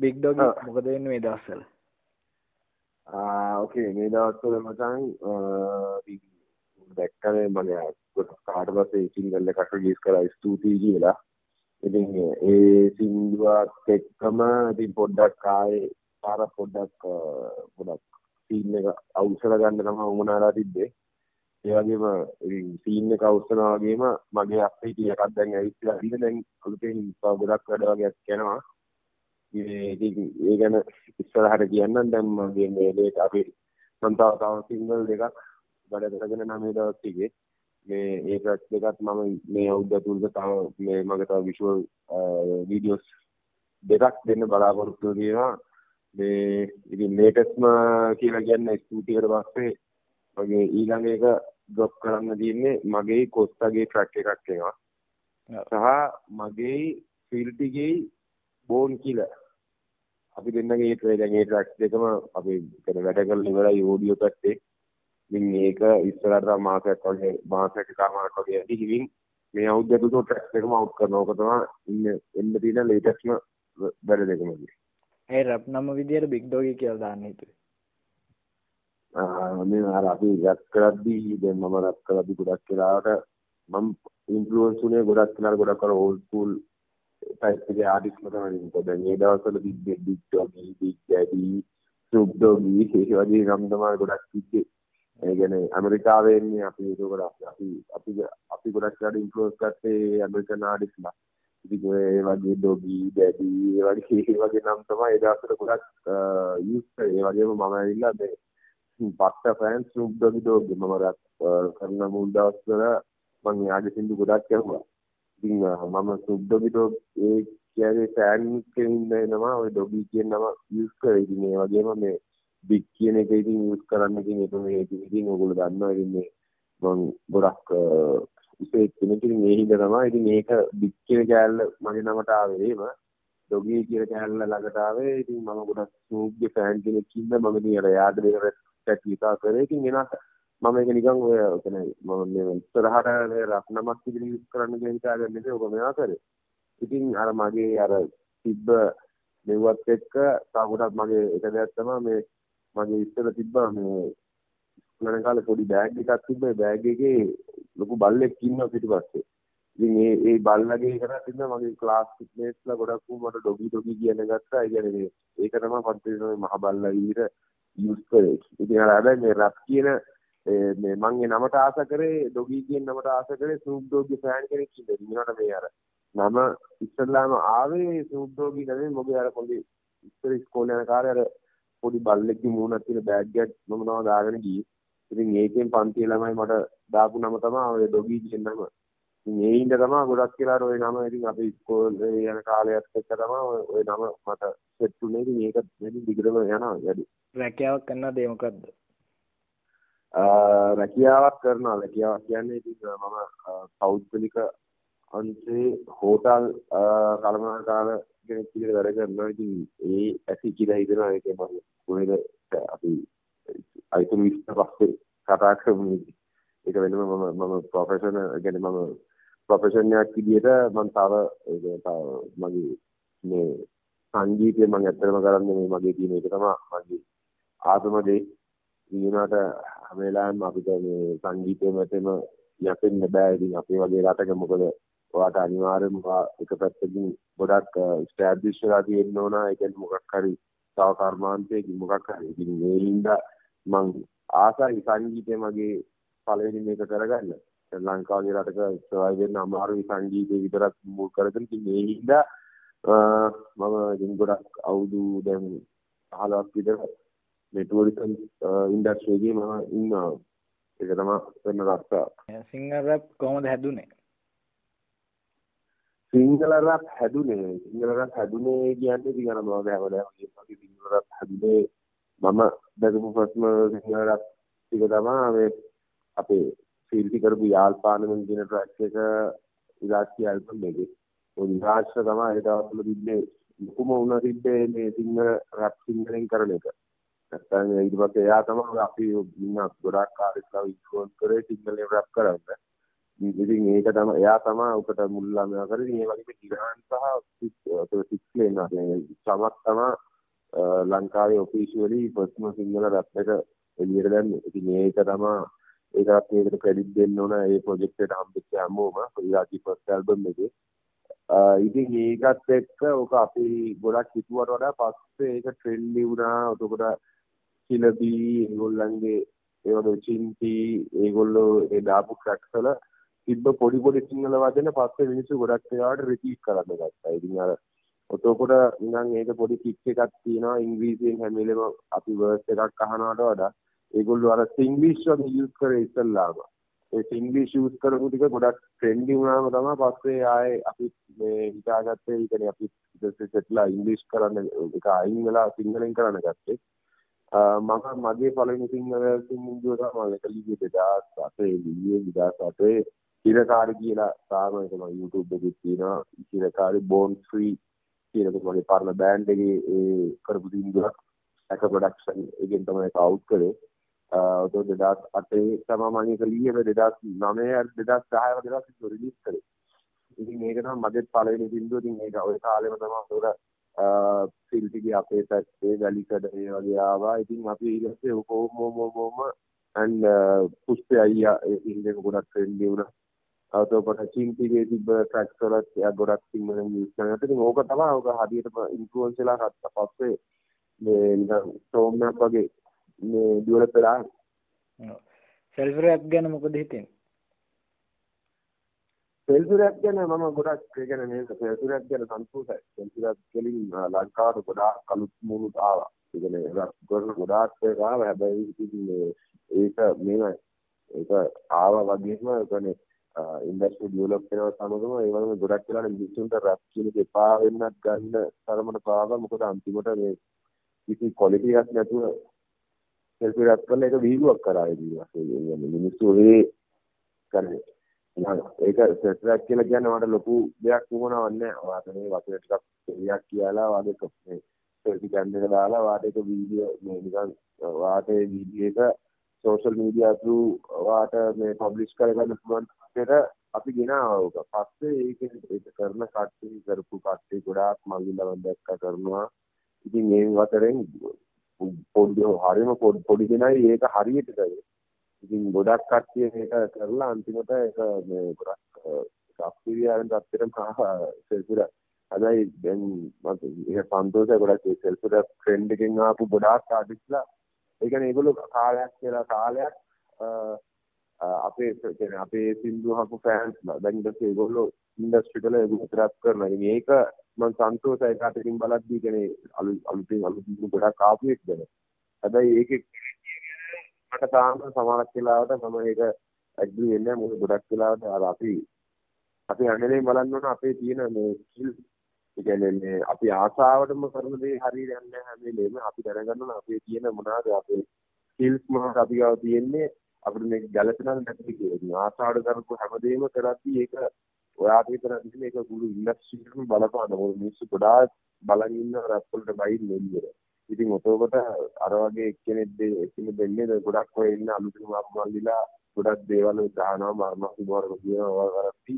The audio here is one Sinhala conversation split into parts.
බික් ඩොග මොකද වෙන්න මේ දවස්සල ඕකේ මේ දවස්වල මචං දැක්කනේ මගේ කාට පස්සේ සිංගල් එකක් රිලීස් කරා ස්තුතියි කියලා. ඉතින් ඒ සින්දුවත් එක්කම ඉතින් පොඩ්ඩක් ආයේ පාර පොඩ්ඩක් පොඩක් සීන් එක අවුස්සල ගන්න තමයි උමනාලා තිබ්බේ. ඒ වගේම ඉතින් සීන් එක අවුස්සනවා වගේම මගේ අපේ එකක් දැන් ඇවිත්ලා ඉතින් දැන් අලුතෙන් ගොඩක් වැඩ වගේක් කරනවා ඉතින් ඒ ගැන ඉස්සරහට කියන්නම්. දැන් මගේ මේ ලේට අපි මම තව තව සිංගල් දෙකක් වැඩ කරගෙන නම් මේ දවස් ටිකේ. මේ ඒ ට්‍රැක් දෙකත් මම මේ අවුරුද්ද තුනක තව මේ මගේ තව විෂුවල් වීඩියෝස් දෙකක් දෙන්න බලාපොරොත්තු වෙනවා. මේ ඉතින් ලේටස්ට්ම කියලා කියන්නේ ස්තුතිකට පස්සේ මගේ ඊළඟ එක ඩ්‍රොප් කරන්න තියෙන්නේ මගේ කොස්ටගේ ට්‍රැක් එකක් එනවා. සහ මගේ ෆිල්ටිගේ බෝන් කියලා අපි දෙන්නගේ දැන් ඒ ට්‍රැක් දෙකම අපි වැඩ කරලා ඉවරයි ඕඩියෝ පැත්තේ ඉතින් මේක ඉස්සරහට මාසයක් වගේ මාසයක් එකමාරක් වගේ ඇති ඉතින් මේ අවුරුද්දට උඩ ට්‍රැක් එකම අවුට් කරනවා. ඕක තමයි ඉන්න එන්න තියෙන ලේටස්ට්ම වැඩ දෙකම. ඒ රැප් නම විදියට බිග් ඩොගි කියලා දාන්න හිතුවේ. මේ අර අපි රැප් කරද්දී දැන් මම රැප් කරද්දී ගොඩක් වෙලාවට මම ඉන්ෆ්ලුවන්ස් උනේ ගොඩක් වෙලාවට ගොඩක් අර ඕල්ඩ් ස්කූල් ටයිප් එකේ ආටිස්ට්ම තමයි ඉන්නේ. දැන් මේ දවස්වල big big doggy, big daddy, Snoop Doggy ඒ වගේ නම් තමයි ගොඩක් තිබ්බේ. ඒ කියන්නේ ඇමරිකාවේ ඉන්නේ අපි ඒක ගොඩක් අපි අපි අපි ගොඩක් වෙලාට ඉන්ෆ්ලුවන්ස් ගත්තේ ඇමරිකන් ආටිස්ලා. ඉතින් ඒ වගේ ඩොගි, ඩැඩි ඒ වගේ ඒ වගේ නම් තමයි ඒ දවස්වල ගොඩක් යූස් කරේ. ඒ වගේම මම ඇවිල්ලා මේ පක්ට ෆෑන් ස්නූප් ඩොගි ඩොග් මම රැප් කරන මුල් දවස්වල මම යාගේ සින්දු ගොඩක් ඇහුවා. ඉතින් මම ස්නූප් ඩොගි ඩොග් ඒ කියන්නේ ෆෑන් කෙනෙක් නම ඔය ඩොගි කියන නම යූස් කරේ. ඉතින් ඒ වගේම මේ බිග් කියන එක ඉතින් යූස් කරන්න ඉතින් ඒක මේ ඉතින් ඔයගොල්ලෝ දන්නවා. ඉතින් මේ මම ගොඩක් ඉතින් කෙනෙක් ඉතින් මේ හින්දා තමයි ඉතින් මේක බිග් කියන කෑල්ල මගේ නමට ආවේ එහෙම. ඩොගී කියන කෑල්ල ළඟට ආවේ. ඉතින් මම ගොඩක් ස්නූප්ගේ ෆෑන් කෙනෙක් ඉඳ මම ඉතින් අර යාද දෙක රැට් විකා කරේ. ඉතින් එනට මම ඒක නිකන් ඔය කියන්නේ මම මේ ඉස්සරහට රක් නමක් විදිහට යූස් කරන්න කියලා හිතාගෙන ඉන්නේ ඔබ මෙයා කරේ ඉතින් අර මගේ අර තිබ්බ මෙව්වත් එක්ක තව ගොඩක් මගේ එක දෙයක් තමයි මේ මගේ ඉස්සර තිබ්බා මේ ඉස්කෝලේ කාලේ පොඩි බෑග් එකක් තිබ්බා ඒ බෑග් එකේ ලොකු බල්ලෙක් ඉන්නවා පිටිපස්සේ. ඉතින් ඒ ඒ බල්ලගේ කරා තිබ්බ මගේ ක්ලාස් මේට්ස්ලා ගොඩක් උන් මට ඩොගි ඩොගි කියන ගත්තා. ඒ කියන්නේ ඒක තමයි පන්තියේ මහ බල්ලා විදිහට යූස් කරේ. ඉතින් අර හැබැයි මේ රැප් කියන මේ මං ඒ නමට ආස කරේ ඩොගි කියන නමට ආස කරේ ස්නූප් ඩොග්ගේ ෆෑන් කෙනෙක් ඉඳලා. ඊනොට මේ අර නම ඉස්සල්ලාම ආවේ ස්නූප් ඩොගි නෙමෙයි මොකද අර පොඩි ඉස්සර ඉස්කෝලේ යන කාලේ අර පොඩි බල්ලෙක්ගේ මූණක් තියෙන බෑග් එකක් මම තමයි දාගෙන ගියේ. ඉතින් ඒකෙන් පන්තියේ ළමයි මට දාපු නම තමයි ඔය ඩොගි කියන නම. ඉතින් ඒ හින්ද තමයි ගොඩක් කියලා ඔය නම ඉතින් අපි ඉස්කෝලේ යන කාලයත් එක්ක තමයි ඔය නම මට සෙට් වුනේ. ඉතින් ඒක ඉතින් දිගටම යනවා වැඩි. රැකියාවක් කරනවද ඒ මොකද්ද? රැකියාවක් කරනවා. රැකියාවක් කියන්නේ ඉතින් මම පෞද්ගලික අන්සේ හෝටල් කළමනාකාර කෙනෙක් විදිහට වැඩ කරනවා. ඉතින් ඒ ඇසි කියලා හිතනවා ඒක මම කොහෙද අපි අයිතුම් විස්තර පස්සේ කතා කරමු. ඒක වෙනම මම මම ප්‍රොෆෙෂනල් කියන්නේ මම ප්‍රොෆෙෂන් එකක් විදිහට මම තව ඒක තව මගේ මේ සංගීතය මම ඇත්තටම කරන්නේ මේ මගේ තියෙන එක තමයි මගේ ආත්ම දේ. ඊනාට හැම වෙලාවෙම අපිට මේ සංගීතය මතම යැපෙන්න බෑ. ඉතින් අපේ වගේ රටක මොකද ඔයාට අනිවාර්යයෙන්ම එක පැත්තකින් ගොඩක් ස්ටෑබ්ලිෂ් වෙලා තියෙන්න ඕන. ඒ කියන්නේ මොකක් හරි තව කර්මාන්තයකින් මොකක් හරි. ඉතින් ඒ හින්දා මං ආසයි සංගීතය මගේ පළවෙනි මේක කරගන්න. ශ්‍රී ලංකාවේ රටක සර්වයිව් වෙන්න අමාරුයි සංගීතය විතරක් මුල් කරගෙන. ඉතින් ඒ හින්දා මම ඉතින් ගොඩක් අවුරුදු දැන් 15ක් විතර මේ ටූරිසම් ඉන්ඩස්ට්‍රි එකේ මම ඉන්නවා. ඒක තමයි වෙන රස්තාව සිංහල රැප් කොහොමද හැදුනේ? සිංහල රැප් හැදුනේ. සිංහල රැප් හැදුනේ කියන්නේ ඉතින් අර මොනවද හැමදාම කියන්නේ සිංහල රැප් හැදුනේ. මම දැකපු ප්‍රශ්න සිංහල රැප් ටික තමයි මේ අපේ ෆීල්ටි කරපු යාල්පාණෙන් කියන ට්‍රැක් එක එකේ. ඔය විරාජ්ෂ තමයි ඒ දවස්වල තිබ්බේ. ලොකුම වුණ තිබ්බේ මේ සිංහල රැප් සිංහලෙන් කරන එක නැත්නම් ඊට පස්සේ එයා තමයි අපි ඉන්න ගොඩක් කාලෙකලා ඉන්ෆ්ලුවන්ස් කරේ සිංහලෙන් රැප් කරන්න ඉතින් ඒක තමයි එයා තමයි උකට මුල්ලාම කරේ මේ වගේ ඉරාන් සහ සික්ලේන සමක් තමයි ලංකාවේ ඔෆිෂියලි පර්සනල් සිංහල රැප් එක එළියට දැම්මේ. ඉතින් මේක තමයි ඒකත් මේකට ක්‍රෙඩිට් දෙන්න ඕන ඒ ප්‍රොජෙක්ට් එකට හම්බෙච්ච හැමෝම ඉරාකි ෆස්ට් ඇල්බම් එකේ. ඉතින් ඒකත් එක්ක ඔක අපි ගොඩක් හිතුවට වඩා පස්සේ ඒක ට්‍රෙන්ඩි වුණා. එතකොට කිලබී ඒගොල්ලන්ගේ ඒ වගේ චින්ති ඒගොල්ලෝ ඒ දාපු ට්‍රැක්ස් වල තිබ්බ පොඩි පොඩි සිංහල වචන පස්සේ මිනිස්සු ගොඩක් ඒවාට රිපීට් කරන්න ගත්තා. ඉතින් අර ඔතකොට නිකන් ඒක පොඩි කික් එකක් තියෙනවා ඉංග්‍රීසියෙන් හැම වෙලේම අපි වර්ඩ් එකක් අහනවට වඩා ඒගොල්ලෝ අර සිංග්ලිෂ් වගේ යූස් කරේ ඉස්සල්ලාම. ඒ සිංග්ලිෂ් යූස් කරපු ටික ගොඩක් ට්‍රෙන්ඩි වුණාම තමයි පස්සේ ආයේ අපි මේ හිතාගත්තේ ඒ කියන්නේ අපි සෙට්ලා ඉංග්‍රීසි කරන්න ඒක අයින් වෙලා සිංහලෙන් කරන්න ගත්තේ. මම මගේ පළවෙනි සිංහල සිංහල තමයි ඒක ලිව්වේ 2008 ලිව්වේ 2008 ඉරකාරි කියලා තාම ඒක මම YouTube එකේ තියෙනවා ඉරකාරි බෝන් ෆ්‍රී කියන මගේ පරණ බෑන්ඩ් එකේ ඒ කරපු සිංදුවක් එක ප්‍රොඩක්ෂන් එකෙන් තමයි ඒක අවුට් කරේ. ඒක 2008 තමයි මම ඒක ලියවේ 2009 2010 වගේ දවස් රිලීස් කරේ. ඉතින් මේක තමයි මගේ පළවෙනි සිංදුව. ඉතින් ඒක ওই කාලෙම තමයි උඩ ෆිල් ටිකේ අපේ පැත්තේ වැලිකඩ ඒ වගේ ආවා. ඉතින් අපි ඊට පස්සේ කොහොම මොමොම and පුෂ්පේ අයියා ඒ ඉන්දෙක ගොඩක් ට්‍රෙන්ඩි වුණා. අතෝපට චින්තිගේ තිබ්බ ට්‍රැක්ස් වලත් එයා ගොඩක් සිංහලෙන් යූස් කරනවා. ඉතින් ඕක තමයි ඕක හරියටම ඉන්ෆ්ලුවන්ස් වෙලා ගත්තා. පස්සේ මේ නිකන් ස්ටෝම්යක් වගේ මේ ඩිවලොප් වෙලා සෙල්ෆ් රැප් ගැන මොකද හිතෙන්නේ? සෙල්ෆ් රැප් ගැන මම ගොඩක් ඒ කියන්නේ මේක සෙල්ෆ් රැප් ගැන සන්තෝෂයි. සෙල්ෆ් රැප් වලින් ලංකාවට ගොඩාක් කලුත් මුණුත් ආවා. ඒ කියන්නේ රැප් කරන ගොඩාක් ඒක ආවා. හැබැයි ඉතින් ඒක මේව ඒක ආවා වගේම ඒ කියන්නේ ඉන්ඩස්ට්‍රි ඩෙවලොප් වෙනවා සමගම ඒ වගේම ගොඩක් වෙලාවට මිනිස්සුන්ට රැප් කියන එක එපා වෙන්නත් ගන්න තරමට පාවා මොකද අන්තිමට මේ කිසි ක්වොලිටි එකක් නැතුව සෙල්ෆි රැප් කරලා ඒක වීඩියෝක් කරා ඉතින් මිනිස්සු ඒ කරන්නේ ඒක සෙල්ෆි රැප් කියලා කියන්නේ මට ලොකු දෙයක් වුණාවක් නෑ වාට මේ වචන ටිකක් දෙයක් කියලා වාගේ මේ සෙල්ෆි කැම් එක දාලා වාට ඒක වීඩියෝ මේ නිකන් වාට ඒ වීඩියෝ එක සෝෂල් මීඩියා through වාට මේ පබ්ලිෂ් කරගන්න පුළුවන් විදිහට අපි ගෙනාවා උක. පස්සේ ඒක ඒක කරන කට්ටිය කරපු කට්ටිය ගොඩාක් මගින් ලවන් දැක්ක කරනවා. ඉතින් මේ වතරෙන් පොඩි හරියම පොඩි දෙනයි ඒක හරියට කරේ. ඉතින් ගොඩක් කට්ටිය මේක කරලා අන්තිමට ඒක මේ ගොඩක් අප්පිරියාවෙන් තත්ත්වෙට සෙල්ෆිර හැබැයි දැන් මට ඒක සන්තෝෂයි ගොඩක් සෙල්ෆිර ට්‍රෙන්ඩ් එකෙන් ආපු ගොඩාක් ආටිස්ලා ඒ කියන්නේ ඒගොල්ලෝ කාලයක් කියලා කාලයක් අපේ කියන්නේ අපේ සින්දු අහපු ෆෑන්ස්ලා දැන් ඊට පස්සේ ඒගොල්ලෝ ඉන්ඩස්ට්‍රි වල ඒගොල්ලෝ ට්‍රැප් කරනවා. ඉතින් මේක මම සන්තෝෂයි කාටකින් බලද්දී කියන්නේ අලුතින් අලුතින් ගොඩක් ආපු එක ගැන. හැබැයි ඒකේ මට තාම සමහරක් වෙලාවට මම ඒක ඇග්‍රී වෙන්නේ නැහැ. මොකද ගොඩක් වෙලාවට අර අපි අපි හැමදේම බලන්න ඕන අපේ තියෙන මේ ස්කිල් ඒ කියන්නේ මේ අපි ආසාවටම කරන දේ හරියට යන්නේ නැහැ හැම වෙලේම. අපි දැනගන්න ඕන අපේ තියෙන මොනවාද අපේ ස්කිල්ස් මොනවද අපි ගාව තියෙන්නේ අපිට මේක ගැළපෙනවද නැද්ද කියලා. ඉතින් ආසාවට කරපු හැමදේම කරද්දී ඒක ඔයාට විතර නෙමෙයි මේක මුළු ඉන්ඩස්ට්‍රි එකම බලපාන මොකද මිනිස්සු ගොඩාක් බලන් ඉන්න රැප් වලට බයින් එළියට. ඉතින් ඔතකොට අර වගේ එක්කෙනෙක් දෙන්නේ දෙන්නේ ගොඩක් ඔය ඉන්න අලුතින් ආපු මල්ලිලා ගොඩක් දේවල් දානවා මරනවා කිව්වරක කියනවා කරපි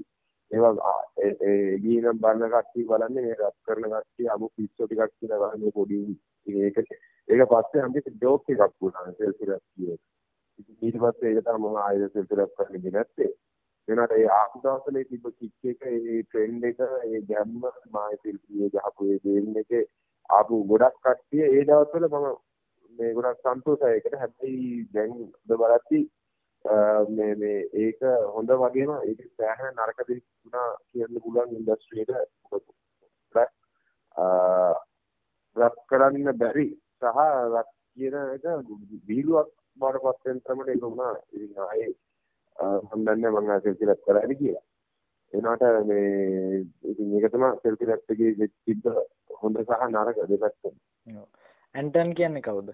ඒවා ඒ ගිනම් බලන කට්ටිය බලන්නේ මේ රැප් කරන කට්ටිය අමු පිස්සෝ ටිකක් කියලා බලන්නේ පොඩි ඒක ඒක පස්සේ අන්තිමට ජෝක් එකක් වුණා සෙල්ෆි රැප් කියන ඊට පස්සේ ඒක තමයි මම ආයෙත් සෙල්ෆි රැප් කරන්නේ නැත්තේ. වෙනට ඒ ආපු දවස්වල තිබ්බ කික් එක ඒ ට්‍රෙන්ඩ් එක ඒ ගැම්ම මායි සිල්පියේ ගහපු ඒ ගේම් එකේ ආපු ගොඩක් කට්ටිය ඒ දවස්වල මම මේ ගොඩක් සන්තෝෂයි. ඒකට හැබැයි දැන් බලද්දි මේ මේ ඒක හොඳ වගේම ඒක සෑහෙන නරක දෙයක් වුණා කියන්න පුළුවන් ඉන්ඩස්ට්‍රි එක. රැප් කරන්න බැරි සහ රැප් කියන එක විහිළුවක් බාටපත් වෙන තරමට ඒක වුණා. ඉතින් ආයේ මම දන්නේ මම සෙල්ෆි රැප් කරන්නේ කියලා. එනකොට මේ ඉතින් ඒක තමයි සෙල්ෆි රැප් එකේ තිබ්බ හොඳ සහ නරක දෙපැත්ත. ඇන්ටන් කියන්නේ කවුද?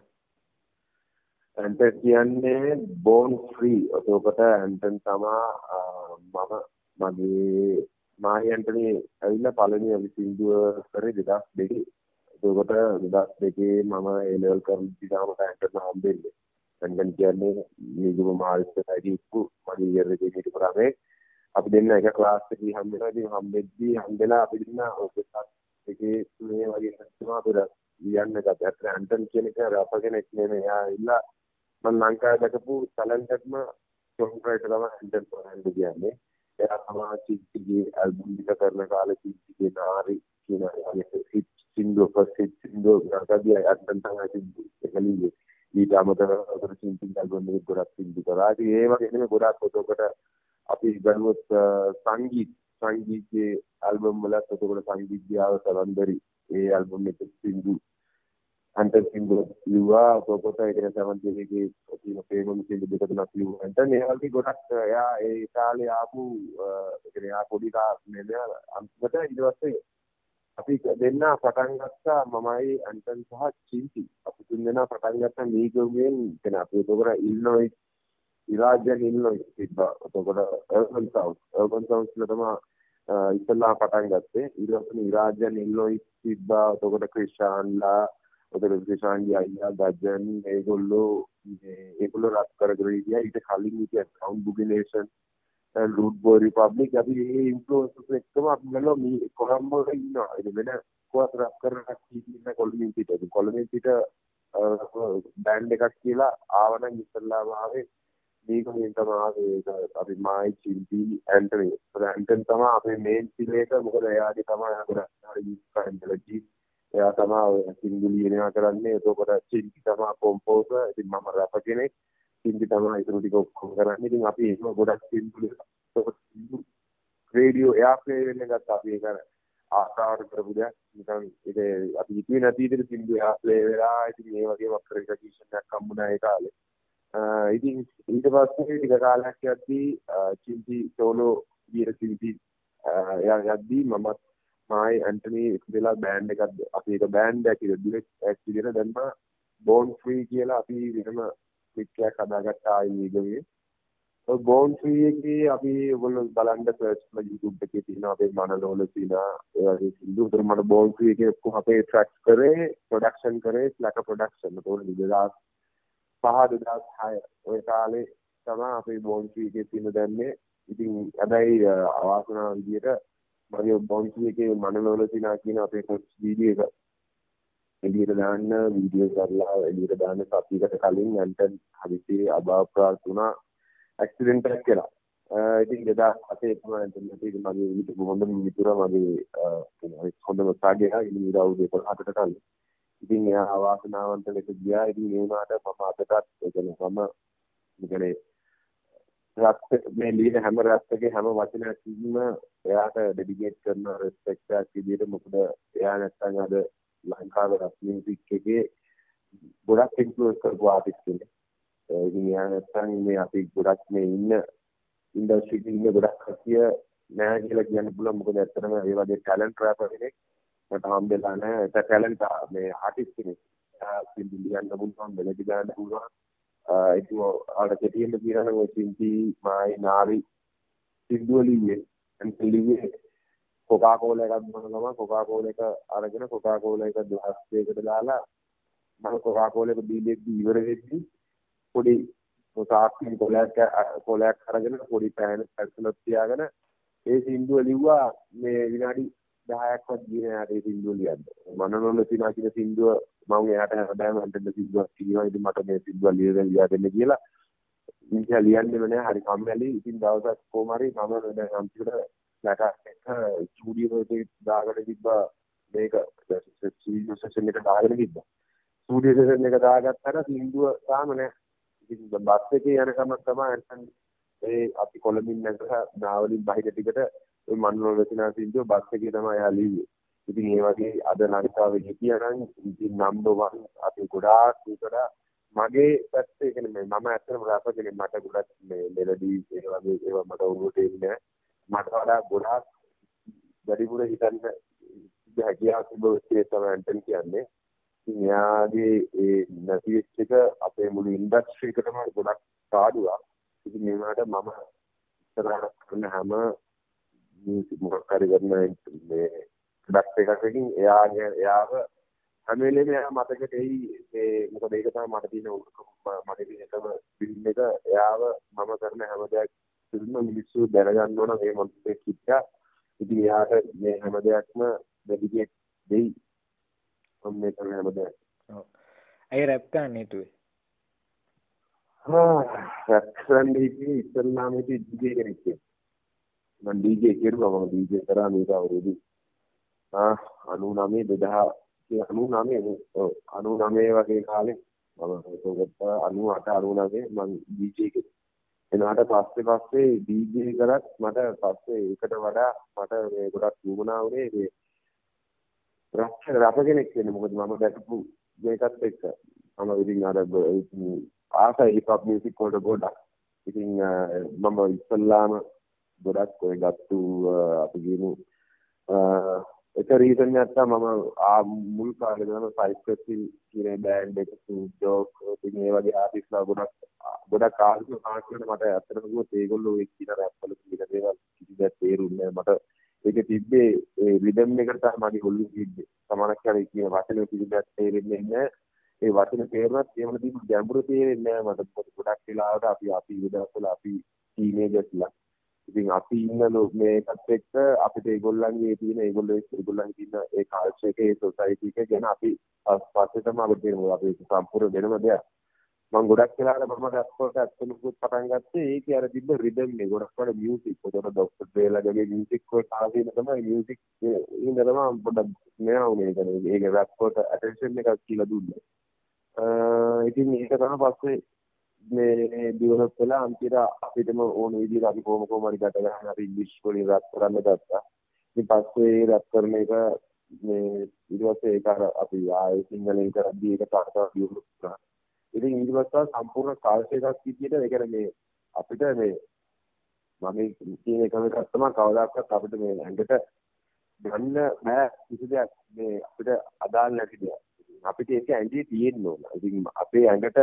ඇන්ටන් කියන්නේ බෝන් ෆ්‍රී. ඔතකොට ඇන්ටන් තමා මම මගේ මාහි ඇන්ටනි ඇවිල්ලා පළවෙනි අපි සින්දුව කරේ 2002. එතකොට 2002 මම ඒ ලෙවල් කරද්දි තමයි ඇන්ටන් හම්බෙන්නේ. ඇන්ටන් කියන්නේ නිගම මාල්ස් සයිඩි උප්පු මගේ ඉයර් එකේ හිටපු රමේ අපි දෙන්න එක ක්ලාස් එකේ හම්බෙලා ඉතින් හම්බෙද්දී හම්බෙලා අපි දෙන්න ඔකේ එකේ මේ වගේ තමයි අපිට ලියන්න ගත්තා. අත්‍තර ඇන්ටන් කියන එක රප කෙනෙක් නෙමෙයි. එයා ඉල්ලා මම ලංකාවේ දැකපු ටැලන්ටඩ්ම සොංග් රයිටර් තමයි ඇන්ටන් ෆර්නැන්ඩෝ කියන්නේ. එයා තමයි චිත්තිගේ ඇල්බම් එක කරන කාලේ චිත්තිගේ නාරි කියන හිට් සින්දු ෆස්ට් හිට් සින්දු ගාගදී ඇන්ටන් තමයි සින්දු එක ලියුවේ. ඊට අමතරව අතර සින්දු ඇල්බම් එක ගොඩක් සින්දු කරා. ඉතින් ඒ වගේ නෙමෙයි ගොඩක් පොතකට අපි ගනුවොත් සංගීත. සංගීතයේ ඇල්බම් වලත් එතකොට සංගීත ගියාව සලන්දරි ඒ ඇල්බම් එක සින්දු අන්ටර් සින්දු ලිව්වා. පොපොත ඒක තමයි එකේ තියෙන ප්‍රේම සින්දු දෙක තුනක් ලිව්වා. අන්ටර් ඒ වගේ ගොඩක් එයා ඒ කාලේ ආපු ඒ කියන්නේ එයා පොඩි කාලේ අන්තිමට ඊට පස්සේ අපි දෙන්න පටන් ගත්තා මමයි අන්ටන් සහ චින්ති. අපි තුන් දෙනා පටන් ගත්තා මීගොගෙන් කියන අපි ඒකවල ඉල්නොයි ඉරාජ්‍යන් ඉල්නොයි තිබ්බා. එතකොට අර්බන් සවුත් අර්බන් සවුත් වල තමයි ඉස්සල්ලා පටන් ගත්තේ. ඊට පස්සේ ඉරාජ්‍යන් ඉල්නොයි තිබ්බා. එතකොට ක්‍රිෂාන්ලා එතකොට ක්‍රිෂාන්ගේ අයියා ගජන් ඒගොල්ලෝ ඒගොල්ලෝ රත් කරගෙන ඉතියා ඊට කලින් ඉතියා සවුන්ඩ් බුගිනේෂන් රූට් බෝයි රිපබ්ලික් අපි මේ ඉන්ෆ්ලුවන්සර්ස් එක්කම අපි බලනවා මේ කොළඹ වල ඉන්නවා ඒ වෙන කොහොමද රැප් කරන කට්ටිය ඉන්න කොළඹින් පිට ඉතින් කොළඹින් පිට බෑන්ඩ් එකක් කියලා ආවනම් ඉස්සල්ලාම ආවේ මේක මේ තමයි ආවේ අපි මායි චිල්ටි ඇන්ටනි ඇන්ටන් තමයි අපේ මේන් පිලේක මොකද එයාගේ තමයි අපේ ඉස්කන්ඩලජි එයා තමයි සිංගු ලියනවා කරන්නේ එතකොට චිල්ටි තමයි කොම්පෝසර් ඉතින් මම රැප කෙනෙක් සින්දි තමයි ඉතුරු ටික ඔක්කොම කරන්නේ. ඉතින් අපි ඒක ගොඩක් සින්දු රේඩියෝ එයා ප්ලේ වෙන්න ගත්තා අපි ඒක ආසාවට කරපු දෙයක්. නිකන් ඒක අපි හිතුවේ නැති විදිහට සින්දු එයා ප්ලේ වෙලා ඉතින් මේ වගේම ක්‍රෙඩිටේෂන් එකක් හම්බුණා ඒ කාලේ. ඉතින් ඊට පස්සේ ටික කාලයක් යද්දී චින්ති සෝලෝ විදියට චින්ති එයා යද්දී මමත් මායි ඇන්ටනි ඉස්සෙල්ලා බෑන්ඩ් එකක් අපි ඒක බෑන්ඩ් එකක් විදියට ඩිරෙක්ට් ඇක්ට් විදියට දැන් බෝන් ෆ්‍රී කියලා අපි වෙනම පික්කයක් හදාගත්තා ආයි මීගමේ. ඔය බෝන් ෆ්‍රී එකේ අපි ඔයගොල්ලෝ බලන්න සර්ච් කරලා YouTube එකේ තියෙනවා අපේ මනලෝල තියෙනවා ඒ වගේ සින්දු. උතර මට බෝන් ෆ්‍රී එකේ ඔක්කොම අපේ ට්‍රැක්ස් කරේ ප්‍රොඩක්ෂන් කරේ ලක ප්‍රොඩක්ෂන්. ඒතකොට 2005 2006 ඔය කාලේ තමයි අපේ බෝන් ෆ්‍රී එකේ තියෙන දැන්නේ. ඉතින් හැබැයි අවාසනාව විදියට මගේ බෝන් ෆ්‍රී එකේ මනලෝල තියෙනවා කියන අපේ වීඩියෝ එක එළියට දාන්න වීඩියෝ කරලා එළියට දාන්න සතියකට කලින් ඇන්ටන් හදිසියේ අභාව ප්‍රාර්ථ වුණා ඇක්සිඩන්ට් එකක් කියලා. ඉතින් 2008 තමයි ඇන්ටන් මගේ මගේ හිටපු හොඳම මිතුරා මගේ හොඳම සාගයා ඉතින් ඉරවුදේ 12කට කලින්. ඉතින් එයා අවාසනාවන්ත ලෙස ගියා. ඉතින් ඒ වුණාට මම අදටත් ඒ කියන්නේ මම කියන්නේ රත් මේ ලියන හැම රත්කේ හැම වචනයකින්ම එයාට ඩෙඩිකේට් කරන රෙස්පෙක්ට් එකක් විදිහට මොකද එයා නැත්තම් අද ලංකාවේ රැප් මියුසික් එකේ ගොඩක් ඉන්ෆ්ලුවන්ස් කරපු ආටිස්ට් කෙනෙක්. ඉතින් එයා නැත්තම් මේ අපි ගොඩක් මේ ඉන්න ඉන්ඩස්ට්‍රි එකේ ඉන්න ගොඩක් කතිය නෑ කියලා කියන්න පුළුවන් මොකද ඇත්තටම ඒ වගේ ටැලන්ට් රැපර් කෙනෙක් මට හම්බෙලා නෑ ඒක ටැලන්ට් මේ ආටිස්ට් කෙනෙක්. එයා සින්දු ලියන්න පුළුවන් මෙලඩි ගන්න පුළුවන්. ඒක ආට කෙටියෙන් කියනවා නම් ඔය සින්දි මායි නාවි සින්දුව ලිව්වේ අන්ත ලිව්වේ කොකා කෝලා එකක් බොන ගමන් කොකා කෝලා එක අරගෙන කොකා කෝලා එක ග්ලාස් දෙකකට දාලා මම කොකා කෝලා එක බීලෙද්දි ඉවර වෙද්දි පොඩි තාක්ෂණ කොලයක් කොලයක් අරගෙන පොඩි පෑන පැසලක් තියාගෙන ඒ සින්දුව ලිව්වා මේ විනාඩි 10ක්වත් ගියේ නෑ ඒ සින්දුව ලියන්න. මනනොල තිනා කියන සින්දුව මම එයාට හැමදාම හන්දෙන් සින්දුවක් කියනවා. ඉතින් මට මේ සින්දුව ලියලා ලියා දෙන්න කියලා. ඉතින් ලියන්නෙම නෑ හරි කම්මැලි. ඉතින් දවසක් කොහොම හරි මම දැන් අන්තිමට නැටක් එක ස්ටුඩියෝ එකේ දාගෙන තිබ්බා මේක ස්ටුඩියෝ සෙෂන් එක දාගෙන තිබ්බා. ස්ටුඩියෝ සෙෂන් එක දාගත්තට සින්දුව තාම නෑ. ඉතින් බස් එකේ යන ගමන් තමයි අන්තන් ඒ අපි කොළඹින් නැගලා නාවලින් බහිර ටිකට ඔය මන්වල රචනා සින්දුව බස් එකේ තමයි එයා ලිව්වේ. ඉතින් ඒ වගේ අද ලංකාවේ හිටියනම් ඉතින් නම්බර් 1 අපි ගොඩාක් උතර මගේ පැත්තේ කියන්නේ මම ඇත්තටම රැපර් කෙනෙක් මට ගොඩක් මේ මෙලඩි ඒ වගේ ඒවා මට උරුට එන්නේ මට වඩා ගොඩාක් වැඩිපුර හිතන්න හැකියාවක් තිබුණේ තමයි ඇන්ටන් කියන්නේ. ඉතින් එයාගේ ඒ නැති වෙච්ච එක අපේ මුළු ඉන්ඩස්ට්‍රි එකටම ගොඩක් සාදුවක්. ඉතින් ඒ වුණාට මම ඉස්සරහට කරන හැම මියුසික් මොකක් හරි කරන මේ ප්‍රොඩක්ට් එකකින් එයාගේ එයාව හැම වෙලේම එයා මතකෙට එයි ඒ මොකද ඒක තමයි මට තියෙන මට තියෙන එකම ෆිල්ම් එක එයාව මම කරන හැම දෙයක් ඇත්තටම මිනිස්සු දැනගන්න ඕන මේ මොන්ටේ කිච්චා ඉතින් එයාට මේ හැම දෙයක්ම දෙවියෙක් දෙයි. මම මේ කරන හැම දෙයක් ඇයි රැප් ගන්න හිතුවේ? රැප් කරන්න හිතුවේ ඉස්සල්ලාම හිතුවේ ඩීජේ කෙනෙක් මම ඩීජේ කෙරුවා මම ඩීජේ කරා මේක අවුරුදු ආ 99 2000 99 ඔව් 99 වගේ කාලේ මම ඒකත් 98 99 මම ඩීජේ කෙරුවා එනාට පස්සේ පස්සේ ඩීජේ කරත් මට පස්සේ ඒකට වඩා මට මේ ගොඩක් වුණා උනේ මේ රස රස කෙනෙක් වෙන්න. මොකද මම දැකපු මේකත් එක්ක මම ඉතින් අර ආසයි හිප් හොප් මියුසික් වලට ගොඩක් ඉතින් මම ඉස්සල්ලාම ගොඩක් ඔය ගත්තු අපි කියමු එක රීසන් එකක් තමයි මම ආ මුල් කාලේ ගම සයිකල් කියන බෑන්ඩ් එක ජෝක් ඉතින් ඒ වගේ ආටිස්ලා ගොඩක් ගොඩක් ආර්ථික කාර්යකට මට ඇත්තටම කිව්වොත් ඒගොල්ලෝ ඒ කියන රැප් වල කියන දේවල් කිසිදයක් තේරුන්නේ මට ඒක තිබ්බේ ඒ රිදම් එකට තමයි මගේ ඔළුවේ තිබ්බේ. සමානක් කරේ කියන වචන කිසිදයක් තේරෙන්නේ නැහැ ඒ වචන තේරුණත් ඒවල තිබ්බ ගැඹුර තේරෙන්නේ නැහැ මට. ගොඩක් වෙලාවට අපි අපි ඉවදස්සල අපි ටීනේජර්ස්ලා ඉතින් අපි ඉන්න මේකත් එක්ක අපිට ඒගොල්ලන්ගේ තියෙන ඒගොල්ලෝ ඒගොල්ලන්ගේ තියෙන ඒ කල්චර් එකේ ඒ සොසයිටි එක ගැන අපි පස්සේ තමයි අපිට තේරෙන්නේ අපි සම්පූර්ණ වෙනම දෙයක්. මම ගොඩක් වෙලාවට මම රැප්පෝට ඇත්තටම පටන් ගත්තේ ඒකේ අර තිබ්බ රිද්ම් එක ගොඩක් වල මියුසික් උඩට ડોක්ටර් ඩ්‍රේලාගේ මියුසික් වල ආවේන තමයි මියුසික් ඉන්න තමයි පොඩ්ඩක් මෙයා උනේ ඒක ඒක රැප්පෝට ඇටෙන්ෂන් එකක් කියලා දුන්නේ. ඉතින් ඒක තමයි පස්සේ මේ ඩිවෙලොප් වෙලා අන්තිමට අපිටම ඕන විදිහට අපි කොහොම කොහම හරි ගත ගන්න අපි ඉංග්‍රීසි වලින් රැප් කරන්න ගත්තා. ඉතින් පස්සේ රැප් කරන එක මේ ඊට පස්සේ ඒක අර අපි ආයේ සිංහලෙන් කරද්දී ඒක තාක්ෂණ ඩිවෙලොප් කරා. ඉතින් ඊට පස්සේ සම්පූර්ණ කාලයක් විදිහට ඒ කියන්නේ මේ අපිට මේ මම කියන එකම එකක් තමයි කවදාකවත් අපිට මේ ඇඟට ගන්න බෑ කිසි දෙයක් මේ අපිට අදාළ නැති දෙයක්. අපිට ඒක ඇඟේ තියෙන්න ඕන. ඉතින් අපේ ඇඟට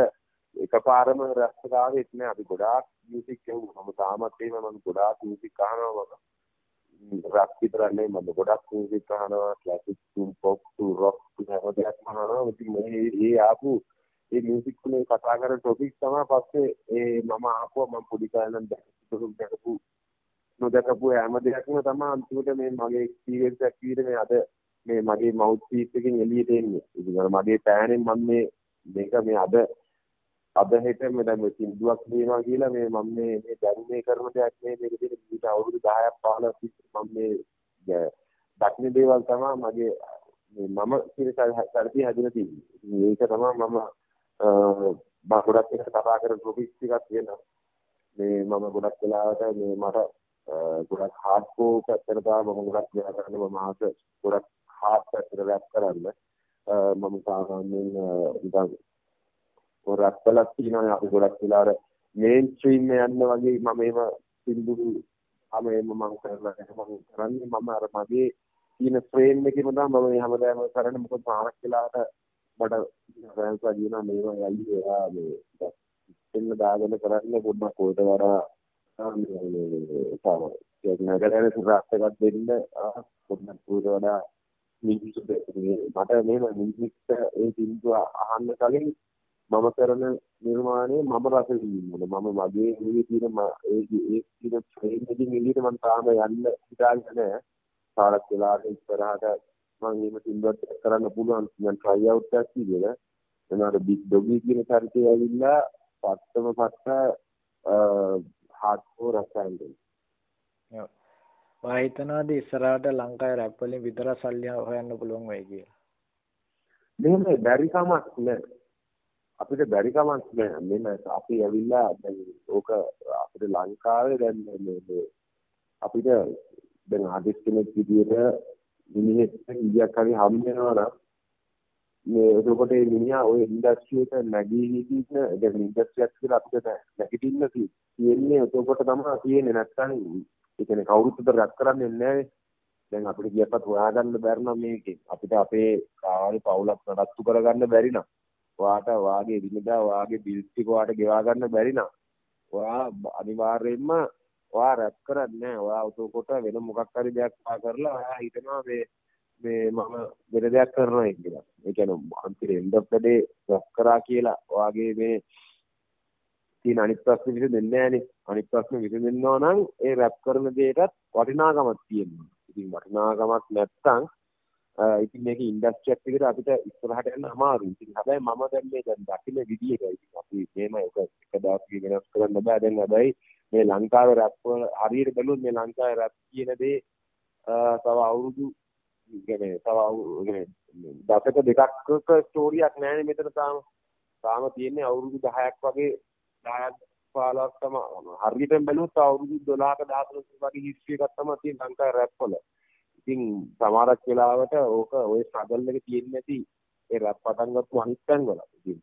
එකපාරම රැස්සකාවෙත් නෑ අපි ගොඩාක් මියුසික් ඇහුවා මම තාමත් එහෙම මම ගොඩාක් මියුසික් අහනවා. මම රැප් විතරනේ මම ගොඩක් මියුසික් අහනවා. ක්ලාසික් ටු පොප් ටු රොක් ටු හැමදේම අහනවා. ඉතින් මේ ඒ ආපු ඒ මියුසික් වලින් කතා කරන ටොපික් තමයි පස්සේ ඒ මම ආපුවා. මම පොඩි කාලේ නම් දැකපු නොදකපු හැම දෙයක්ම තමයි අන්තිමට මේ මගේ එක්ස්පීරියන්ස් එකක් විදිහට මේ අද මේ මගේ මවුත් පීස් එකෙන් එළියට එන්නේ. ඉතින් මගේ පෑනෙන් මම මේ මේක මේ අද අද හෙට මේ දැන් මේ සින්දුවක් ලියනවා කියලා මේ මම මේ මේ දැනුමේ කරන දෙයක් නේ මේක තියෙන ඊට අවුරුදු 10ක් 15ක් මම මේ දක්න දේවල් තමයි මගේ මේ මම කියන සල්පි හැදෙන තියෙන්නේ. ඒක තමයි මම මම ගොඩක් එක කතා කරන ටොපික්ස් ටිකක් තියෙනවා. මේ මම ගොඩක් වෙලාවට මේ මට ගොඩක් හાર્ඩ් කෝර් පැත්තට තමයි මම ගොඩක් දේවල් කරන්නේ මම ආස ගොඩක් හાર્ඩ් පැත්තට රැප් කරන්න. මම සාමාන්‍යයෙන් නිකන් ගොඩක් වෙලක් තියෙනවා අපි ගොඩක් වෙලාවට මේන් ස්ට්‍රීම් යන්න වගේ මම එහෙම සින්දු මම එහෙම මම කරලා මම කරන්නේ මම අර මගේ තියෙන ෆ්‍රේම් එකේම තමයි මම හැමදාම කරන්නේ. මොකද මානක් වෙලාවට මට රැන්සා කියනවා මේවා යයි එයා මේ එන්න දාගෙන කරන්නේ පොඩ්ඩක් ඔයට වඩා මේ තමයි ඒක නගරේ සුරාත් එකක් දෙන්න පොඩ්ඩක් ඔයට වඩා මිනිස්සුන්ට මට මේ මිනිස්සුන්ට ඒ සින්දුව අහන්න කලින් මම කරන නිර්මාණය මම රස විඳින්න මම මගේ ඉන්නේ තියෙන ඒ ඒ තියෙන ට්‍රේන් එකකින් එළියට මම තාම යන්න හිතාගෙන නැහැ. කාලක් වෙලාවට ඉස්සරහට මම එහෙම සින්දුවක් කරන්න පුළුවන් මම try out එකක් කියලා. එනවාට බිග් ඩොගි කියන චරිතය ඇවිල්ලා පත්තම පත්ත හાર્ඩ්කෝර් රසයන්ද. ඔව්. මම හිතනවාද ඉස්සරහට ලංකාවේ රැප් වලින් විතර සල්ලි හොයන්න පුළුවන් වෙයි කියලා. මෙහෙම බැරි කමක් නෑ. අපිට බැරි කමක් නෑ. මෙන්න අපි ඇවිල්ලා දැන් ඕක අපිට ලංකාවේ දැන් මේ අපිට දැන් ආදිස් කෙනෙක් විදියට මිනිහෙක් කීයක් හරි හම් වෙනවා නම් මේ එතකොට මේ මිනිහා ওই ඉන්ඩස්ට්‍රි එක නැගී හිටින්න දැන් ඉන්ඩස්ට්‍රි එකක් කියලා අපිට නැගිටින්න තියෙන්නේ. එතකොට තමයි තියෙන්නේ නැත්නම් ඒ කියන්නේ කවුරුත් රැක් කරන්නේ නැහැ. දැන් අපිට කියපත් හොයාගන්න බැරි නම් මේකේ අපිට අපේ කාර්ය පවුලක් නඩත්තු කරගන්න බැරි නම්. ඔයාට වාගේ විනදා වාගේ බිල්ස් ටික ඔයාට ගෙවා ගන්න බැරි නම් ඔයා අනිවාර්යයෙන්ම ඔයා රැප් කරන්නේ නැහැ. ඔයා උතෝකොට වෙන මොකක් හරි දෙයක් පා කරලා ඔයා හිතනවා මේ මේ මම වෙන දෙයක් කරනවා කියලා. ඒ කියන්නේ අන්තිම end of the day rap කරා කියලා ඔයාගේ මේ තියෙන අනිත් ප්‍රශ්න විසඳෙන්නේ නැහනේ. අනිත් ප්‍රශ්න විසඳෙන්නවා නම් ඒ රැප් කරන දෙයටත් වටිනාකමක් තියෙනවා. ඉතින් වටිනාකමක් නැත්නම් ඉතින් මේක ඉන්ඩස්ට්‍රි එකක් විදිහට අපිට ඉස්සරහට යන්න අමාරුයි. ඉතින් හැබැයි මම දැන් මේ දැන් දකින්න විදියට ඉතින් අපි මේම එක එක දවසකින් වෙනස් කරන්න බෑ. දැන් හැබැයි මේ ලංකාවේ රැප් වල හරියට බැලුවොත් මේ ලංකාවේ රැප් කියන දේ තව අවුරුදු කියන්නේ තව දශක දෙකක්ක ස්ටෝරියක් නෑනේ මෙතන තාම. තාම තියෙන්නේ අවුරුදු 10ක් වගේ 10ක් 15ක් තමයි. හරියටම බැලුවොත් අවුරුදු 12ක 13ක වගේ හිස්ටරි එකක් තමයි තියෙන ලංකාවේ රැප් වල. ඉතින් සමහරක් වෙලාවට ඕක ওই ස්ට්‍රගල් එක තියෙන්නේ නැති ඒ රැප් පටන් ගත්තු අනිත් තැන්වල. ඉතින්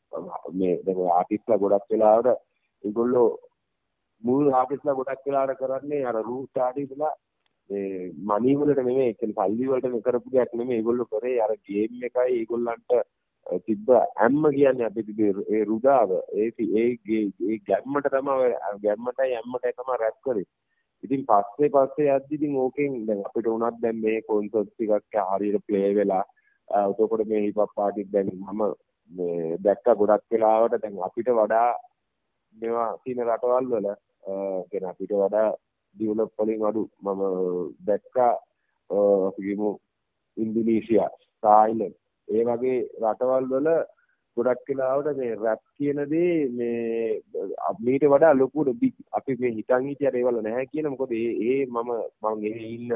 මේ දැන් ආටිස්ට්ලා ගොඩක් වෙලාවට ඒගොල්ලෝ මුල් ආටිස්ට්ලා ගොඩක් වෙලාවට කරන්නේ අර රූට් ආටිස්ට්ලා මේ මනි වලට නෙමෙයි කියන්නේ සල්ලි වලට කරපු දෙයක් නෙමෙයි. ඒගොල්ලෝ කරේ අර ගේම් එකයි ඒගොල්ලන්ට තිබ්බ ඇම්ම කියන්නේ අපි තිබේ ඒ රුදාව. ඒ ඒ ඒ ගැම්මට තමයි ගැම්මටයි ඇම්මටයි තමයි රැප් කරේ. ඉතින් පස්සේ පස්සේ යද්දි ඉතින් ඕකෙන් දැන් අපිට උනත් දැන් මේ කොන්සර්ට් ටිකක් හරියට ප්ලේ වෙලා එතකොට මේ හිප් හොප් පාටික් දැන් මම මේ දැක්ක ගොඩක් වෙලාවට දැන් අපිට වඩා මේවා තියෙන රටවල් වල කියන අපිට වඩා ඩිවලොප් වලින් අඩු මම දැක්කා අපි කියමු ඉන්දුනීසියා තායිලන්ත ඒ වගේ රටවල් වල ගොඩක් වෙලාවට මේ රැප් කියන දේ මේ මීට වඩා ලොකු අපි මේ හිතන් හිටියට ඒවල නැහැ කියන මොකද ඒ ඒ මම මම ඒ ඉන්න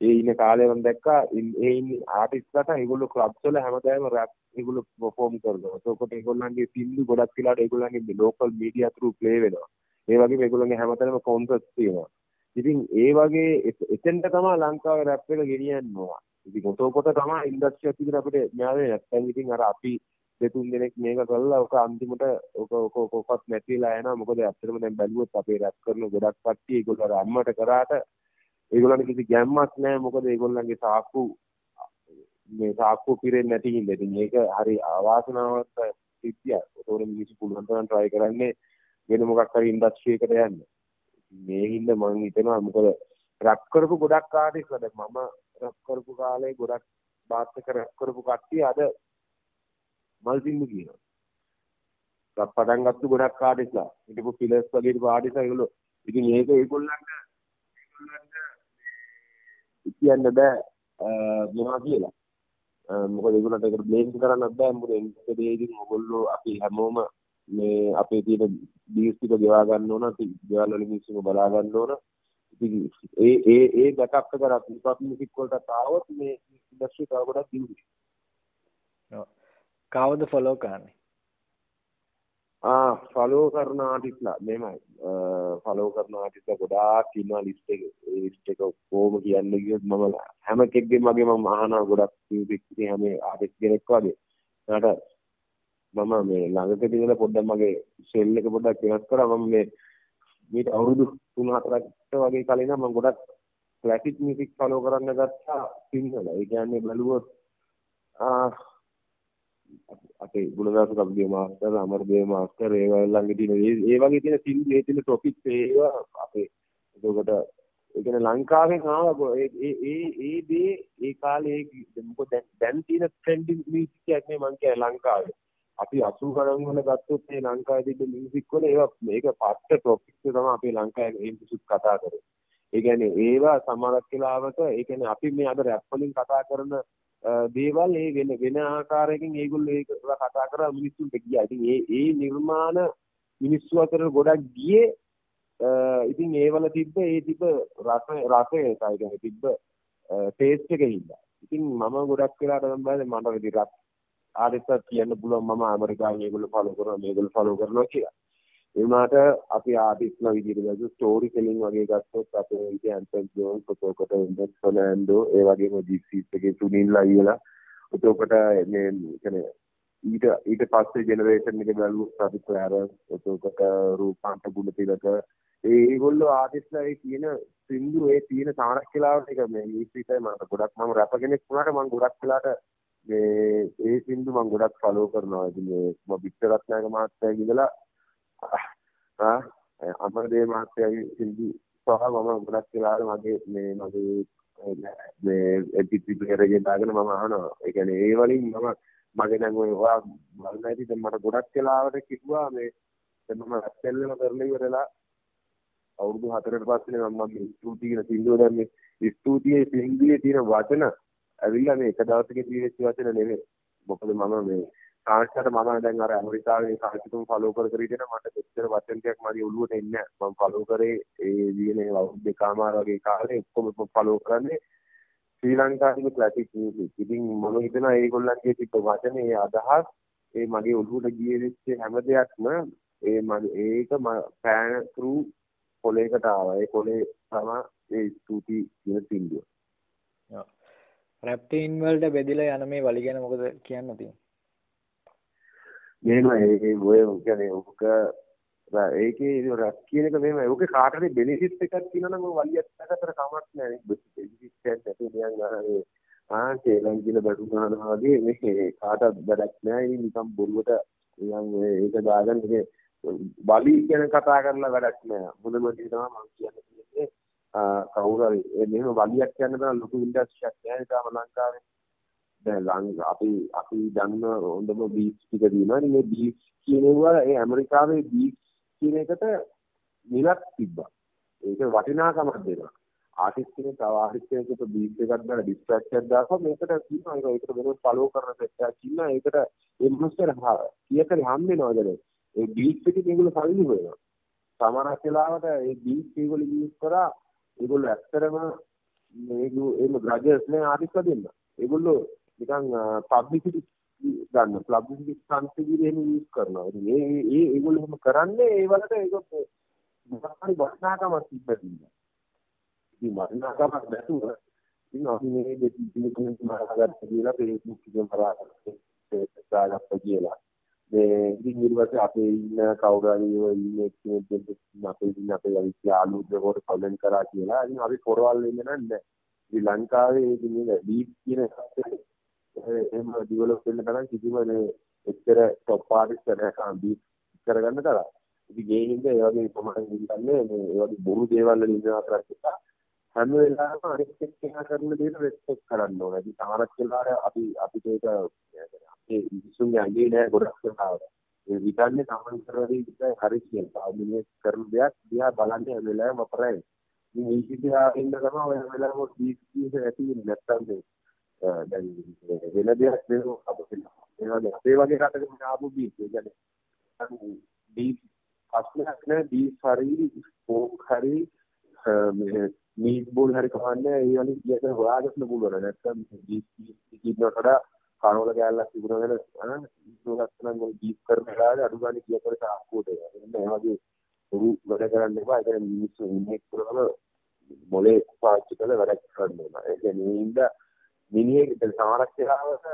ඒ ඉන්න කාලේ මම දැක්කා ඒ ඉන්න ආටිස්ට්ලාට ඒගොල්ලෝ ක්ලබ්ස් වල හැමදාම රැප් ඒගොල්ලෝ පර්ෆෝම් කරනවා. ඒකකොට ඒගොල්ලන්ගේ සින්දු ගොඩක් වෙලාවට ඒගොල්ලන්ගේ ලෝකල් මීඩියා ත්‍රූ ප්ලේ වෙනවා. ඒ වගේම ඒගොල්ලන්ගේ හැමතැනම කොන්සර්ට්ස් තියෙනවා. ඉතින් ඒ වගේ එතෙන්ට තමයි ලංකාවේ රැප් එක ගෙනියන්න ඕන. ඉතින් ඔතකොට තමයි ඉන්ඩස්ට්‍රි එක විදිහට අපිට න්යාය නැත්නම් ඉතින් අර අපි දෙතුන් දෙනෙක් මේක කළා ඔක අන්තිමට ඔක ඔක ඔකවත් නැතිලා යනවා මොකද ඇත්තටම දැන් බැලුවොත් අපේ රැප් කරන ගොඩක් කට්ටිය ඒගොල්ලෝ අර අම්මට කරාට ඒගොල්ලන්ට කිසි ගැම්මක් නැහැ මොකද ඒගොල්ලන්ගේ සාක්කු මේ සාක්කු පිරෙන්නේ නැති හින්දා ඉතින් මේක හරි අවාසනාවක් සිද්ධියක්. ඒතකොට මිනිස්සු පුළුවන් තරම් try කරන්නේ වෙන මොකක් හරි ඉන්ඩස්ට්‍රි එකට යන්න. මේ හින්දා මම හිතනවා මොකද රැප් කරපු ගොඩක් ආටිස්ලා දැන් මම රැප් කරපු කාලේ ගොඩක් බාත් එක රැප් කරපු කට්ටිය අද මල් සින්දු කියනවා. රැප් පටන් ගත්ත ගොඩක් ආටිස්ලා හිටපු පිලර්ස් වගේ හිටපු ආටිස්ලා ඒගොල්ලෝ. ඉතින් මේක ඒගොල්ලන්ට ඒගොල්ලන්ට කියන්න බෑ මොනවා කියලා. මොකද ඒගොල්ලන්ට ඒකට බ්ලේම් කරන්නත් බෑ. මොකද එන්ටර්ටේන් ඉතින් ඔයගොල්ලෝ අපි හැමෝම මේ අපේ තියෙන බීස් ටික ගෙවා ගන්න ඕන අපි ගෙවල් වල මිනිස්සුන්ව බලා ගන්න ඕන. ඉතින් ඒ ඒ ඒ බෑකප් එක කරත් හිප් මියුසික් වලට ආවොත් මේ ඉන්ඩස්ට්‍රි තව ගොඩක් දියුනේ ඔව්. කවුද ෆලෝ කරන්නේ? ආ ෆලෝ කරන ආටිස්ලා මෙහෙමයි. ෆලෝ කරන ආටිස්ලා ගොඩාක් ඉන්නවා ලිස්ට් එකේ. ඒ ලිස්ට් එක කොහොම කියන්නේ කිව්වොත් මම හැම කෙනෙක්ගෙම වගේ මම අහනවා ගොඩක් මියුසික් ඉතින් හැම ආටිස්ට් කෙනෙක් වගේ. ඒකට මම මේ ළඟට ඉඳලා පොඩ්ඩක් මගේ සෙල් එක පොඩ්ඩක් වෙනස් කරා. මම මේ මේට අවුරුදු 3-4කට වගේ කලින් නම් මම ගොඩක් ක්ලාසික් මියුසික් ෆලෝ කරන්න ගත්තා සිංහල. ඒ කියන්නේ බලුවොත් ආ අපේ ගුණදාස කබ්ගේ මාස්ටර් අමරදේව මාස්ටර් ඒ වගේ ළඟ තියෙන ඒ වගේ තියෙන සින්දු ඒ තියෙන ටොපික්ස් ඒවා අපේ එතකොට ඒ කියන්නේ ලංකාවෙන් ආවා ඒ ඒ ඒ දේ ඒ කාලේ මොකද දැන් තියෙන ට්‍රෙන්ඩින් මියුසික් එකක් නේ මං කියන්නේ ලංකාවේ අපි 80 ගණන් වල ගත්තොත් මේ ලංකාවේ තිබෙන මියුසික් වල ඒවා මේක පස්ස ටොපික්ස් තමයි අපි ලංකාවේ ඒ මියුසික් කතා කරේ. ඒ කියන්නේ ඒවා සමහරක් වෙලාවට ඒ කියන්නේ අපි මේ අද රැප් වලින් කතා කරන දේවල් ඒ වෙන වෙන ආකාරයකින් ඒගොල්ලෝ ඒක කතා කරා මිනිස්සුන්ට ගියා. ඉතින් ඒ ඒ නිර්මාණ මිනිස්සු අතර ගොඩක් ගියේ ඉතින් ඒවල තිබ්බ ඒ තිබ්බ රස රසය ඒකයි කියන්නේ තිබ්බ ටේස්ට් එකේ හින්දා. ඉතින් මම ගොඩක් වෙලාට නම් බලන්නේ මට ඉතින් රත් ආරිස්සත් කියන්න පුළුවන් මම ඇමරිකාවේ මේගොල්ලෝ ෆලෝ කරනවා මේගොල්ලෝ ෆලෝ කරනවා කියලා. ඒ වුණාට අපි ආටිස්ලා විදිහට ගත්තොත් ස්ටෝරි ටෙලිං වගේ ගත්තොත් අපේ ඉතින් ඇන්ටන් ජෝන්ස් ඔතකොට ඉන්ඩෙක්ස් ෆර්නෑන්ඩෝ ඒ වගේම ජීසීස් එකේ සුනිල් අයියලා ඔතකොට මේ කියන්නේ ඊට ඊට පස්සේ ජෙනරේෂන් එක බැලුවොත් අපි ක්ලෑරස් ඔතකොට රූපාන්ත ගුණතිලක ඒගොල්ලෝ ආටිස්ලා ඒ කියන සින්දු ඒ තියෙන සාරක් කියලාවට එක මේ මියුසික්යි මම ගොඩක් මම රැප කෙනෙක් වුණාට මම ගොඩක් වෙලාට මේ ඒ සින්දු මම ගොඩක් ෆලෝ කරනවා. ඉතින් මේ මම වික්ටරත්නායක මහත්තයාගේ ඉඳලා ආ අමරදේව මහත්තයාගේ සින්දු සහ මම ගොඩක් වෙලාවට මගේ මේ මගේ මේ MP3 ප්ලේයර් එකේ දාගෙන මම අහනවා. ඒ කියන්නේ ඒ වලින් මම මගේ දැන් ඔය ඔයා බලන්න ඇති දැන් මට ගොඩක් වෙලාවට කිව්වා මේ මම රැක්කෙල්ලම කරලා ඉවරලා අවුරුදු 4කට පස්සේ මම මම ස්තුති කියන සින්දුව දැම්මේ ස්තුතියේ සින්දුවේ තියෙන වචන ඇවිල්ලා මේ එක දවසක තියෙච්ච වචන නෙමෙයි මොකද මම මේ සාංශයට මම දැන් අර ඇමරිකාවේ සාහිත්‍යතුන් ෆලෝ කර කර ඉඳන මට දෙච්චර වචන ටිකක් මගේ ඔළුවට එන්නේ නැහැ මම ෆලෝ කරේ ඒ දිනේ අවුරුදු දෙකමාර වගේ කාලේ ඔක්කොම ෆලෝ කරන්නේ ශ්‍රී ලංකාවේ ක්ලාසික් මියුසික් ඉතින් මම හිතනවා ඒගොල්ලන්ගේ තිබ්බ වචනේ ඒ අදහස් ඒ මගේ ඔළුවට ගියේ වෙච්ච හැම දෙයක්ම ඒ මගේ ඒක පෑන ත්‍රූ කොලේකට ආවා. ඒ කොලේ තමයි ඒ ස්තුති කියන සින්දුව. ඔව්. රැප් ටීම් වලට බෙදිලා යන මේ වලි ගැන මොකද කියන්න තියෙන්නේ? මෙහෙම ඒ ඔය කියන්නේ ඔක ඒකේ රැප් කියන එක මෙහෙම ඔක කාටද බෙනිෆිට් එකක් තියෙනවා නම් ඔය වලියක් අතර කමක් නැහැ නේ. බෙනිෆිට් එකක් නැති නිකන් අර ආ තේලන් කියන බඩු ගන්නවා වගේ මේ කාටවත් වැඩක් නැහැ. නිකන් බොරුවට නිකන් ඒක දාගන්න ඉතින් බලි ගැන කතා කරලා වැඩක් නෑ. මුලම දේ තමයි මම කියන්නේ. කවුරු හරි මෙහෙම වලියක් කියන්න බෑ ලොකු ඉන්ඩස්ට්‍රියක් නෑ තාම ලංකාවේ. දැන් ලං අපි අපි දන්න හොඳම බීච් ටික තියෙනවා. මේ බීච් කියනවා ඒ ඇමරිකාවේ බීච් කියන එකට මිලක් තිබ්බා. ඒක වටිනාකමක් දෙනවා. ආටිස්ට් කෙනෙක් තව ආටිස්ට් කෙනෙකුට බීච් එකක් දාලා ඩිස්ට්‍රැක්ට් එකක් දාලා මේකට කියනවා ඒක ඒකට වෙනම ෆලෝ කරන සෙට් එකක් ඉන්නවා. ඒකට ඒ මොනස්තර කීයකරි හම් වෙනවද ඒ බීච් එකේ මේගොල්ලෝ සල්ලි හොයනවා. සමහරක් වෙලාවට ඒ බීච් ඒගොල්ලෝ යූස් කරා ඒගොල්ලෝ ඇත්තටම මේගොල්ලෝ එම ග්‍රැජුවේට්ස් නේ ආදික දෙන්න. ඒගොල්ලෝ නිකන් පබ්ලිසිටි ගන්න පබ්ලිසිටි ස්ටන්ට් එහෙම යූස් කරනවා. ඉතින් ඒ ඒ ඒගොල්ලෝ එහෙම කරන්නේ ඒ වලට ඒක මොකක් හරි වටිනාකමක් තිබ්බදින්න. ඉතින් වටිනාකමක් නැතුව ඉතින් අපි මේ දෙකකින් කෙනෙක් මාරගත්ත කියලා Facebook එකෙන් කරාගෙන ඒක දාගත්ත කියලා. මේ ඉතින් ඊට පස්සේ අපේ ඉන්න කවුරු හරි ඔය ඉන්නේ කෙනෙක් දෙන්න අපේ ඉන්න අපේ අනිත් යාළුවෝ කොට කමෙන්ට් කරා කියලා. ඉතින් අපි පොරවල් වෙන්නේ නැහැ. ශ්‍රී ලංකාවේ ඉතින් මේ ඩීප් කියන එහෙම ඩෙවලොප් වෙන්න තරම් කිසිම මේ එච්චර টොප් ආටිස්ට් නැහැ ඩීප් කරගන්න තරම්. ඉතින් ඒ හින්දා ඒ වගේ කොමඩන් ඉන්නන්නේ මේ ඒ වගේ බොරු දේවල් වලින් ඉඳලා කරලා හැම වෙලාවෙම අනිත් එක්කෙනා කරන දේට රෙස්පෙක්ට් කරන්න ඕනේ. ඉතින් සමහරක් වෙලාවට අපි අපිට ඒක ඒ මිනිසුන්ගේ අගේ නෑ ගොඩක් වෙලාවට. ඒ විතරනේ තමන් කරන දේ විතරයි හරි කියලා. මිනිස් කරන දෙයක් දිහා බලන්නේ හැම වෙලාවෙම අපරයි. ඉතින් මේ විදිහා ඉන්න තමයි ඔය හැම වෙලාවෙම ඩීප් ඇති වෙන්නේ නැත්තම් මේ දැන් වෙන දෙයක් නෙවෙයි අපිට. ඒ වගේ අපේ වගේ රටක ආපු බීච් ඒ කියන්නේ ඩීප් ප්‍රශ්නයක් නෑ ඩීප් හරි ෆෝක් හරි මේ මීට් බෝල් හරි කවන්නේ ඒ වගේ විදිහට හොයාගන්න පුළුවන්. නැත්තම් ඩීප් ඩීප් වඩා කනවල කෑල්ලක් තිබුණා වෙන ඉස්සුවක් නම් ඔය ජීප් කරන වෙලාවේ අඩු ගන්න කීයකට සාක්කුවට එන්න ඒ වගේ උරු වැඩ කරන්න එපා ඒක මිනිස්සු ඉන්නේ කරනම මොලේ පාවිච්චි කරලා වැඩ කරන්න ඕන ඒ කියන්නේ ඉඳ මිනිහෙක් සමහරක් වෙලාවක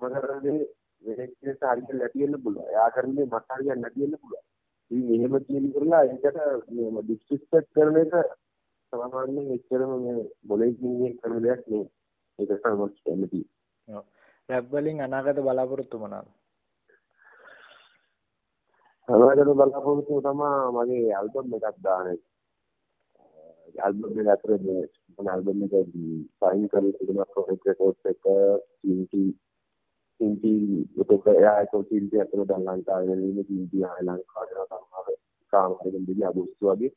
මම කරන්නේ වෙනෙක් කෙනෙක් හරියට නැතිවෙන්න පුළුවන්. එයා කරන්නේ මට හරියට නැතිවෙන්න පුළුවන්. ඉතින් එහෙම කියන කරලා ඒකට මේ ඩිස්රිස්පෙක්ට් කරන එක සාමාන්‍යයෙන් එච්චරම මේ මොලේ කියන්නේ කරන දෙයක් නෙවෙයි. ඒක තමයි මම කියන්නේ. රැප් වලින් අනාගත බලාපොරොත්තු මොනවාද? අනාගත බලාපොරොත්තු තමයි මගේ ඇල්බම් එකක් දාන එක. ඇල්බම් එක ඇතුලේ මේ මම ඇල්බම් එක සයින් කරලා තිබුණා ප්‍රොජෙක්ට් රෙකෝඩ්ස් එක සින්ටි සින්ටි ඒක එයා ඒක සින්ටි ඇතුලේ දැන් ලංකාවේ ඉන්නේ සින්ටි ආය ලංකාවේ තමයි කාමරෙන් දිවි අගෝස්තු වගේ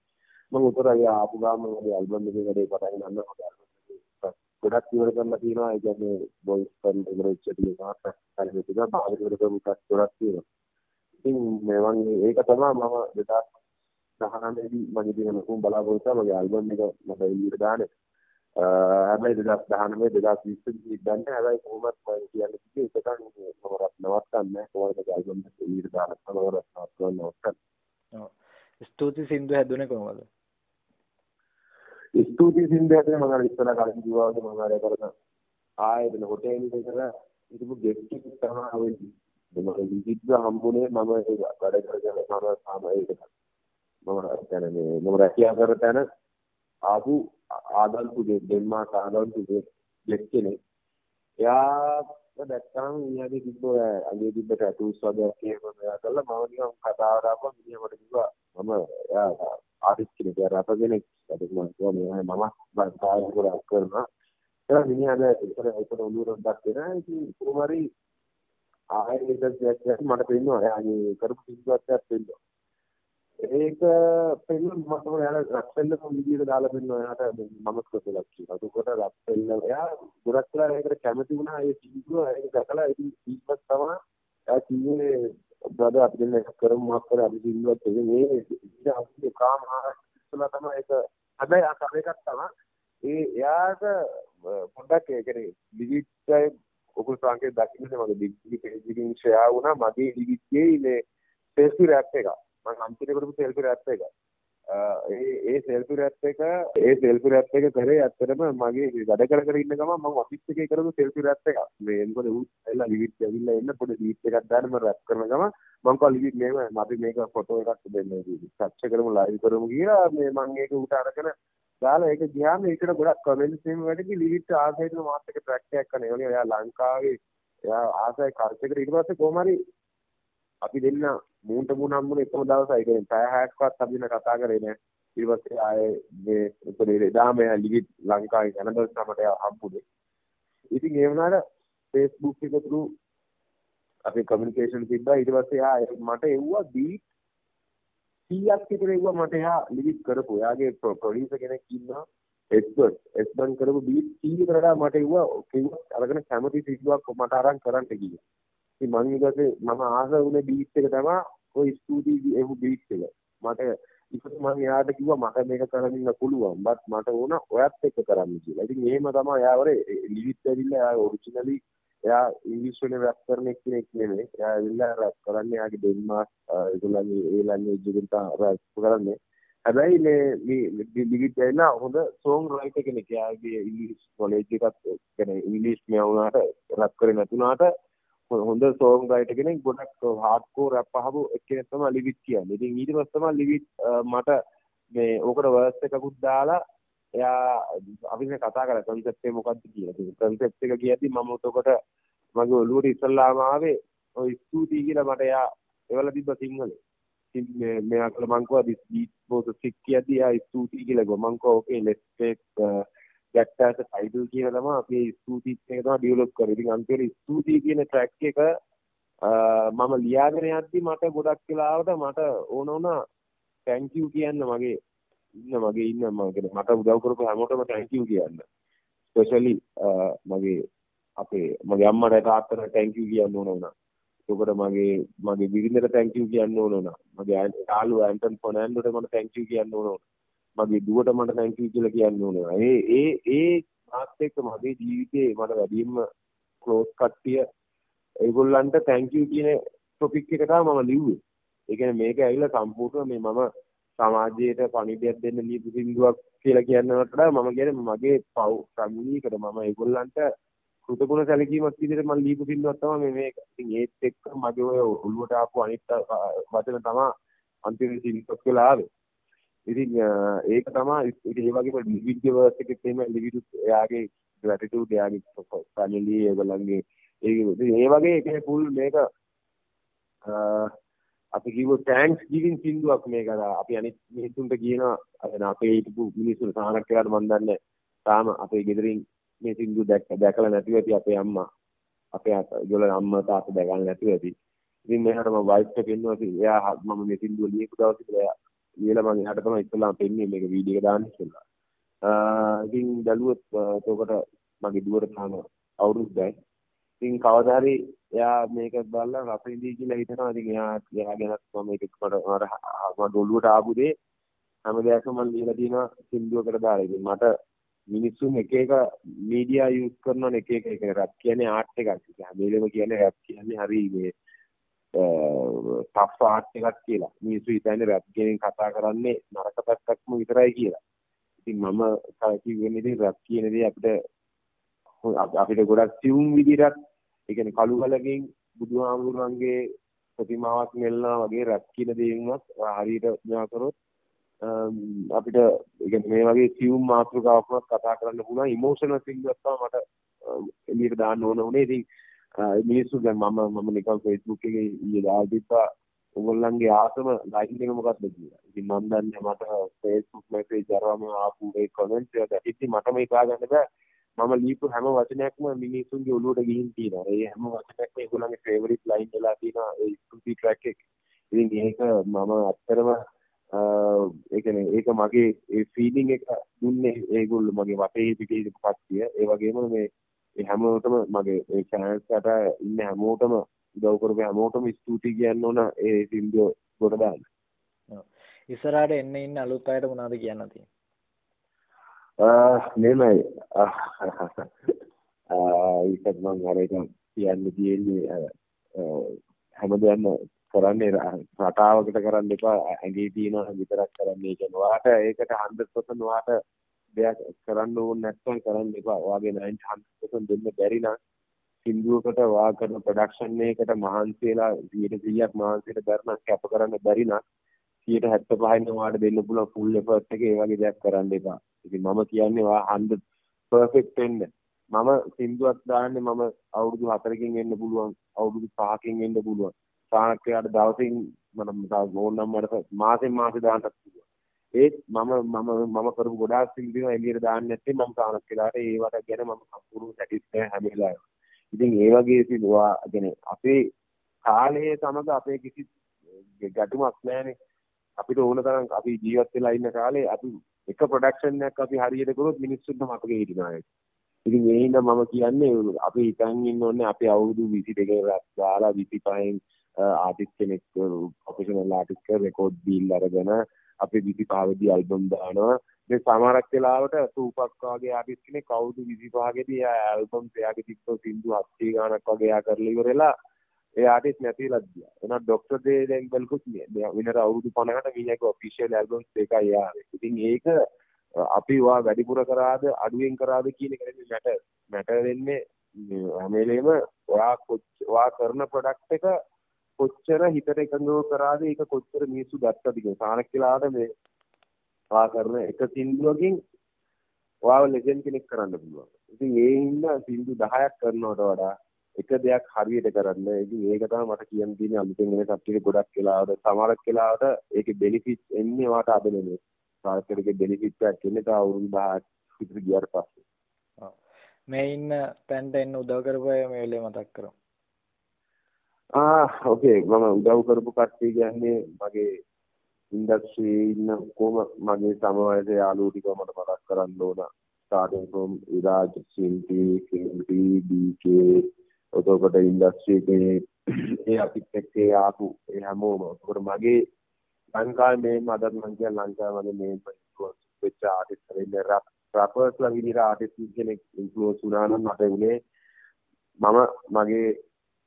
මම උතරයි ආපු ගාම මගේ ඇල්බම් එකේ වැඩේ පටන් ගන්නවා ගොඩක් ඉවර කරලා තියෙනවා ඒ කියන්නේ බොයිස් කරන ඉවර වෙච්ච තියෙනවා හරි මේක බාහිර ඉවර කරපු එකක් ගොඩක් තියෙනවා ඉතින් මේ වගේ ඒක තමයි මම 2019 දී මගේ දින ලොකුම බලාපොරොත්තුව මගේ ඇල්බම් එක මට එළියට දාන්න. හැබැයි 2019 2020 දී ගන්න හැබැයි කොහොමත් මම කියන්නේ ඒක එකක් මම රත් නවත්තන්නේ කොහොමද ඇල්බම් එක එළියට දාන්න? තමයි රත් නවත්තන්න ඔව්. ස්තුති සින්දු හැදුනේ කොහොමද? ස්තුතියි සින්දයට මම අර ඉස්සර කලින් කිව්වා වගේ මම අර කරන ආයෙත් හොටෙල් එකක ඉතිපු ගෙට් එක තමයි ආවෙන්නේ. මම විදිහට හම්බුනේ. මම වැඩ කරගෙන මම සාමයකට. මම කියන්නේ මම රැකියාව කර තැන ආපු ආදල්පු ඩෙන්මාර්ක් ආදල්පු ගෙට් කෙනෙක්. එයා දැක්කම ඊයගේ තිබ්බ අගේ තිබ්බ ටැටූස් වගේ කියනවා මෙයා කළා මම නිකන් කතාවට ආපුවා මිනිහා මට කිව්වා මම එයා ආටිස්ට් කෙනෙක් එයා රැපර් කෙනෙක් ඒක මම කිව්වා මේ මම බංකාය ගොඩක් කරනවා ඒක මිනිහා දැන් ඉතල ඒකට ඔළුවට දාක් දෙනා ඉතින් කොහොම හරි ආයෙත් මට පේනවා එයාගේ කරපු සිද්ධාර්ථයක් පේනවා. ඒක පෙන්නන මම එයාලා රක්සෙල්ල විදියට දාලා පෙන්නනවා එයාට මම කොටලක් කියලා. ඒකට රක්සෙල්ල එයා ගොඩක් වෙලා ඒකට කැමති වුණා. ඒ සිද්ධුව ඒක දැකලා ඉතින් ඊපස් තමයි එයා කිව්වේ බ්‍රදර් අපි දෙන්න කරමු මොකක් කරලා අපි සිද්ධුවක් ඒක මේ ඉතින් අපි කාම ආරක්ෂලා තමයි ඒක හැබැයි අර එකක් තමයි ඒ එයාට පොඩ්ඩක් ඒ කියන්නේ ඩිජිටල් ඔකුල් සංකේත දකින්නේ මගේ ඩිජිටල් පේජ් එකකින් ෂෙයා වුණා. මගේ ඩිජිටල් මේ සෙල්ෆි රැප් එක මම අන්තිමට කරපු සෙල්ෆි රැප් එක. ඒ ඒ සෙල්ෆි රැප් එක ඒ සෙල්ෆි රැප් එක කරේ ඇත්තටම මගේ වැඩ කර කර ඉන්න ගමන් මම ඔෆිස් එකේ කරපු සෙල්ෆි රැප් එක මේ මොකද ඌ ඇවිල්ලා ලිවිට් ඇවිල්ලා එන්න පොඩි ලිවිට් එකක් දාන්න මම රැප් කරන ගමන් මම කව ලිවිට් මේම අපි මේක ෆොටෝ එකක් දෙන්න සච්ච කරමු ලයිව් කරමු කියලා මේ මම ඒක උට අරගෙන දාලා ඒක ගියාම ඒකට ගොඩක් කමෙන්ට්ස් එහෙම වැඩි ලිවිට් ආසයිද මාත් එක ට්‍රැක් එකක් කරන ඒ වගේ එයා ලංකාවේ එයා ආසයි කල්චර් ඊට පස්සේ කොහොම හරි අපි දෙන්න මූන්ට මූණ හම්බුනේ එකම දවසයි ඒ කියන්නේ පැය හැක්කවත් අපි න කතා කරේ නෑ ඊට පස්සේ ආයේ මේ උපදේ එදාම එයා ලිවිට් ලංකාවේ කැනඩල් සමට හම්බුනේ ඉතින් ඒ වුණාට Facebook එක through අපි කමියුනිකේෂන් තිබ්බා ඊට පස්සේ එයා මට එව්වා බීට් 100ක් විතර එව්වා මට එයා ලිවිට් කරපු. එයාගේ ප්‍රොඩියුසර් කෙනෙක් ඉන්නවා. එස්බර්ට් එස්බර්ට් කරපු බීට් 100 කරලා මට එව්වා කිව්වා අරගෙන කැමති සිද්ධාක් මට අරන් කරන්න කිව්වා. ඉතින් මම ඊගොසේ මම ආස වුණේ බීට් එක තමයි ඔය ස්ටුඩියෝ එහු බීට් එක. මට ඉතින් මම එයාට කිව්වා මට මේක කරන්න පුළුවන්. බත් මට ඕන ඔයත් එක්ක කරන්න කියලා. ඉතින් එහෙම තමයි එයා වරේ ලිවිට් ඇවිල්ලා එයා ඔරිජිනලි එයා ඉංග්‍රීසි වලින් රැප් කරන කෙනෙක් නෙමෙයි. එයා ඇවිල්ලා රැප් කරන්නේ එයාගේ ඩෙන්මාර්ක් ඒගොල්ලන්ගේ ඒ ලැන්ග්වේජ් එකෙන් තමයි රැප් කරන්නේ. හැබැයි මේ මේ ලිවිට් ඇවිල්ලා හොඳ සෝං රයිටර් කෙනෙක්. එයාගේ ඉංග්‍රීසි කොලෙජ් එකත් කියන්නේ ඉංග්‍රීසි මෙයා වුණාට රැප් කරේ නැතුණාට හොඳ සෝං රයිටර් කෙනෙක් ගොඩක් හાર્ඩ්කෝර් රැප් අහපු එක්කෙනෙක් තමයි ලිවිට් කියන්නේ. ඉතින් ඊට පස්සේ තමයි ලිවිට් මට මේ ඕකට වර්ස් එකකුත් දාලා එයා අපි මේ කතා කරා කන්සෙප්ට් එක මොකක්ද කියලා. ඉතින් කන්සෙප්ට් එක කියද්දි මම උතකොට මගේ ඔළුවට ඉස්සල්ලාම ආවේ ඔය ස්තුතියි කියලා මට එයා එවලා තිබ්බ සිංහලේ. ඉතින් මේ මෙයා කළ මං කිව්වා this beat was a sick කියද්දි එයා ස්තුතියි කියලා ගෝ මං කිව්වා okay let's take uh, that as a title කියලා තමයි අපි ස්තුතියි එක තමයි ඩෙවලොප් කරේ. ඉතින් අන්තිමට ස්තුතියි කියන track එක මම ලියාගෙන යද්දි මට ගොඩක් වෙලාවට මට ඕන වුණා thank you කියන්න මගේ ඉන්න මගේ ඉන්න මගේ මට උදව් කරපු හැමෝටම thank you කියන්න. ස්පෙෂලි මගේ අපේ මගේ අම්මට තාත්තට thank you කියන්න ඕන වුණා. ඒකට මගේ මගේ බිරිඳට thank you කියන්න ඕන වුණා. මගේ යාළුවා ඇන්ටන් ෆර්නෑන්ඩෝට මට thank you කියන්න ඕන වුණා. මගේ දුවට මට thank you කියලා කියන්න ඕන වුණා. ඒ ඒ ඒ මාත් එක්ක මගේ ජීවිතේ මට වැඩියෙන්ම ක්ලෝස් කට්ටිය ඒගොල්ලන්ට thank you කියන ටොපික් එක තමයි මම ලිව්වේ. ඒ කියන්නේ මේක ඇවිල්ලා සම්පූර්ණ මේ මම සමාජයට පණිවිඩයක් දෙන්න ලියපු සින්දුවක් කියලා කියනවට වඩා මම කියන්නේ මගේ පව් සම්මුණීකට මම ඒගොල්ලන්ට කෘතගුණ සැලකීමක් විදිහට මම ලියපු සින්දුවක් තමයි මේක. ඉතින් ඒත් එක්ක මගේ ඔය ඔළුවට ආපු අනිත් වචන තමයි අන්තිම සින්දුවක් කියලා ආවේ. ඉතින් ඒක තමයි ඒ වගේම ලිවිඩ් වර්ස් එකේ තියෙන ලිවිඩ් එයාගේ ග්‍රැටිටියුඩ් එයාගේ ෆැමිලි ඒගොල්ලන්ගේ ඒ වගේ. ඒක ෆුල් මේක අපි කිව්ව තෑන්ක්ස් ගිවින් සින්දුවක් මේක. අපි අනිත් මිනිස්සුන්ට කියනවා අද අපේ හිටපු මිනිස්සුන් සාහනක් කියලාද මන් දන්නේ තාම අපේ ගෙදරින් මේ සින්දුව දැක්ක දැකලා නැතිව ඇති අපේ අම්මා. අපේ ඒගොල්ලෝ අම්මා තාත්තා දැකලා නැතිව ඇති. ඉතින් මෙහාට මම වයිෆ් එක පෙන්නුවා එයා මම මේ සින්දුව ලියපු දවසේ කියලා ලියලා මම එයාට තමයි ඉස්සෙල්ලාම පෙන්න්නේ මේක වීඩියෝ එක දාන්න කියලා ඉතින් බැලුවොත් එතකොට මගේ දුවට තාම අවුරුද්දයි ඉතින් කවදා හරි එයා මේක බලලා රස ඉඳී කියලා හිතනවා. ඉතින් එයා එයා ගැනත් මම මේක මට මට ඔළුවට ආපු දේ හැම දෙයක්ම මම ලියලා තියෙනවා සින්දුවකට දාලා. ඉතින් මට මිනිස්සුන් එක එක මීඩියා යූස් කරනවා එක එක එක රැප් කියන්නේ ආර්ට් එකක්. හැම වෙලෙම කියන්නේ රැප් කියන්නේ හරි මේ ටෆ් ආර්ට් එකක් කියලා. මිනිස්සු හිතන්නේ රැප් කියන කතා කරන්නේ නරක පැත්තක්ම විතරයි කියලා. ඉතින් මම කිව්වෙන්නේ ඉතින් රැප් කියන දේ අපිට අපිට ගොඩක් සියුම් විදිහට ඒ කියන්නේ කළු කලකින් බුදුහාමුදුරන්ගේ ප්‍රතිමාවක් නෙල්ලනා වගේ රැප් කියන දේෙන්වත් හරියට මෙයා කරොත් අපිට ඒ කියන්නේ මේ වගේ සියුම් මාතෘකාවක් කතා කරන්න පුළුවන් ඉමෝෂනල් සිංගස් තමයි මට එළියට දාන්න ඕන උනේ. ඉතින් මිනිස්සු දැන් මම මම නිකන් Facebook එකේ ඊයේ දාලා තිබ්බා ඔයගොල්ලන්ගේ ආසම ලයින් එක මොකක්ද කියලා. ඉතින් මම දන්නේ මට Facebook message අරවම ආපු ඒ කමෙන්ට් එක ඉතින් මට මේක ආගන්න බෑ. මම ලියපු හැම වචනයක්ම මිනිස්සුන්ගේ ඔළුවට ගිහින් තියෙනවා. ඒ හැම වචනයක්ම ඒගොල්ලන්ගේ ෆේවරිට් ලයින් වෙලා තියෙනවා ඒ ස්තුති ට්‍රැක් එක. ඉතින් ඒක මම ඇත්තටම ඒ කියන්නේ ඒක මගේ ඒ ෆීලිං එක දුන්නේ ඒගොල්ලෝ මගේ වටේ පිටේ ඉඳපු කට්ටිය. ඒ වගේම මේ ඒ හැමෝටම මගේ එකට ඉන්න හැමෝටම උදව් කරපු හැමෝටම ස්තුතියි කියන්න ඕන ඒ සින්දුව ගොඩ දාන්න. ඉස්සරහට එන්න ඉන්න අලුත් අයට මොනවද කියන්න තියෙන්නේ? මෙමයි ඒකත් මම අර එක කියන්න තියෙන්නේ හැමදේම කරන්නේ රටාවකට කරන්න එපා ඇඟේ තියෙන විතරක් කරන්න ඔයාට ඒකට 100% ඔයාට දෙයක් කරන්න ඕනේ නැත්නම් කරන්න එපා. ඔයාගේ 90% දෙන්න බැරි නම් සින්දුවකට ඔයා කරන ප්‍රොඩක්ෂන් එකකට මහන්සි වෙලා 100%ක් මහන්සියට කරන කැප කරන්න බැරි නම් 175 ඔයාට දෙන්න පුළුවන් ෆුල් එෆර්ට් එක ඒ වගේ දෙයක් කරන්න එපා. ඉතින් මම කියන්නේ ඔයා 100 පර්ෆෙක්ට් වෙන්න. මම සින්දුවක් දාන්නේ මම අවුරුදු 4කින් එන්න පුළුවන් අවුරුදු 5කින් එන්න පුළුවන්. සාහනක්‍රයාට දවසින් මම ඕනනම් මට මාසෙන් මාසෙ දාන්නත් පුළුවන්. ඒත් මම මම මම කරපු ගොඩාක් සින්දුව එළියට දාන්නේ නැත්නම් මම සාහනක්‍රයාට ඒවට ගැන මම සම්පූර්ණ සැටිස්ෆයි හැම වෙලාවෙම. ඉතින් ඒ වගේ සිදුවා කියන්නේ අපේ කාලයේ සමග අපේ කිසි ගැටුමක් නැහැනේ. අපිට ඕන තරම් අපි ජීවත් වෙලා ඉන්න කාලේ අපි එක ප්‍රොඩක්ෂන් එකක් අපි හරියට කරොත් මිනිස්සුන්ට මතකෙ හිටිනවා ඒක. ඉතින් ඒ හින්දා මම කියන්නේ අපි හිතන් ඉන්න ඕනේ අපි අවුරුදු 22 දාලා 25න් ආටිස්ට් කෙනෙක් ප්‍රොෆෙෂනල් ආටිස්ට් කෙනෙක් රෙකෝඩ් ඩීල් අරගෙන අපි 25 දී ඇල්බම් දානවා. මේ සමහරක් වෙලාවට සූපක් වගේ ආටිස්ට් කෙනෙක් අවුරුදු 25 දී ඇල්බම් එයාගේ තිබ්බ සින්දු 70 ගානක් වගේ එයා කරලා ඉවරලා ඒ ආටිස්ට් නැතිලා ගියා. එහෙනම් ડોක්ටර් දේ දැන් බලකුත් නෑ. විනර අවුරුදු 50කට මීයගේ ඔෆිෂියල් ඇල්බම්ස් දෙකයි ආවේ. ඉතින් ඒක අපි වා වැඩිපුර කරාද අඩුවෙන් කරාද කියන එක නෙමෙයි මැටර්. මැටර් වෙන්නේ හැම වෙලේම ඔයා ඔයා කරන ප්‍රොඩක්ට් එක කොච්චර හිතට එකඟව කරාද ඒක කොච්චර මිනිස්සු ගත්තද කියන සානක් කියලාට මේ ඔයා කරන එක සින්දුවකින් ඔයාව ලෙජන්ඩ් කෙනෙක් කරන්න පුළුවන්. ඉතින් ඒ හින්දා සින්දු 10ක් කරනවට වඩා එක දෙයක් හරියට කරන්න. ඉතින් ඒක තමයි මට කියන්න තියෙන්නේ අලුතෙන් එන කට්ටිය ගොඩක් වෙලාවට සමහරක් වෙලාවට ඒකේ බෙනිෆිට් එන්නේ වාට අද නෙමෙයි. සාර්ථකයේ බෙනිෆිට් එකක් එන්නේ තා අවුරුදු 10ක් විතර ගියාට පස්සේ. ඔව්. මේ ඉන්න තැන්ට එන්න උදව් කරපු අය මේ වෙලේ මතක් කරමු. ආ ඕකේ මම උදව් කරපු කට්ටිය කියන්නේ මගේ ඉන්ඩස්ට්‍රි ඉන්න කොහොම මගේ සමවයසේ යාළුවෝ ටික මට මතක් කරන්න ඕන. starting from Iraj, Sinti, KMT, DK එතකොට ඉන්ඩස්ට්‍රි එකේ ඒ අපිත් එක්ක ආපු ඒ හැමෝම. එතකොට මගේ ලංකාවේ මේ මදත් මං කියන ලංකාවේ මගේ මේ ඉන්ෆ්ලුවන්ස් වෙච්ච ආටිස්ට් කෙනෙක් රැප් රැපර්ස්ලා විදිහට ආටිස්ට් කෙනෙක් ඉන්ෆ්ලුවන්ස් වුණා නම් මට උනේ මම මගේ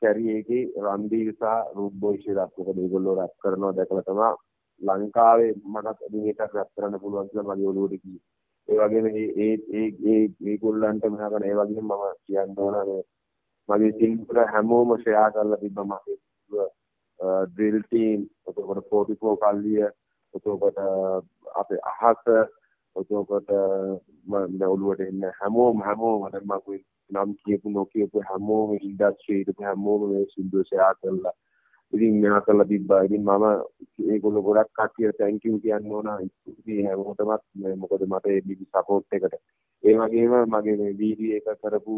කැරියර් එකේ රන්දීර් සහ රූප් බොයි ශිරාත් මොකද ඒගොල්ලෝ රැප් කරනවා දැකලා තමයි ලංකාවේ මටත් මේකට රැප් කරන්න පුළුවන් කියලා මගේ ඔළුවට කිව්වේ. ඒ වගේම ඒ ඒ ඒ ඒගොල්ලන්ට මහගෙන ඒ වගේම මම කියන්න ඕන මේ මගේ සිල්පුර හැමෝම ෂෙයා කරලා තිබ්බා මගේ ඩ්‍රිල් ටීම් එතකොට 44 කල්ලිය එතකොට අපේ අහස එතකොට මම ඔළුවට එන්න හැමෝම හැමෝම මම නම් කියපු නොකියපු හැමෝම ඉන්ඩස්ට්‍රි එකේ හැමෝම මේ සින්දු ෂෙයා කරලා ඉතින් මෙහා කරලා තිබ්බා. ඉතින් මම ඒගොල්ලෝ ගොඩක් කට්ටියට thank you කියන්න ඕන. ඉතින් හැමෝටමත් මොකද මට ඒ බිබි සපෝට් එකට. ඒ වගේම මගේ මේ වීඩියෝ එක කරපු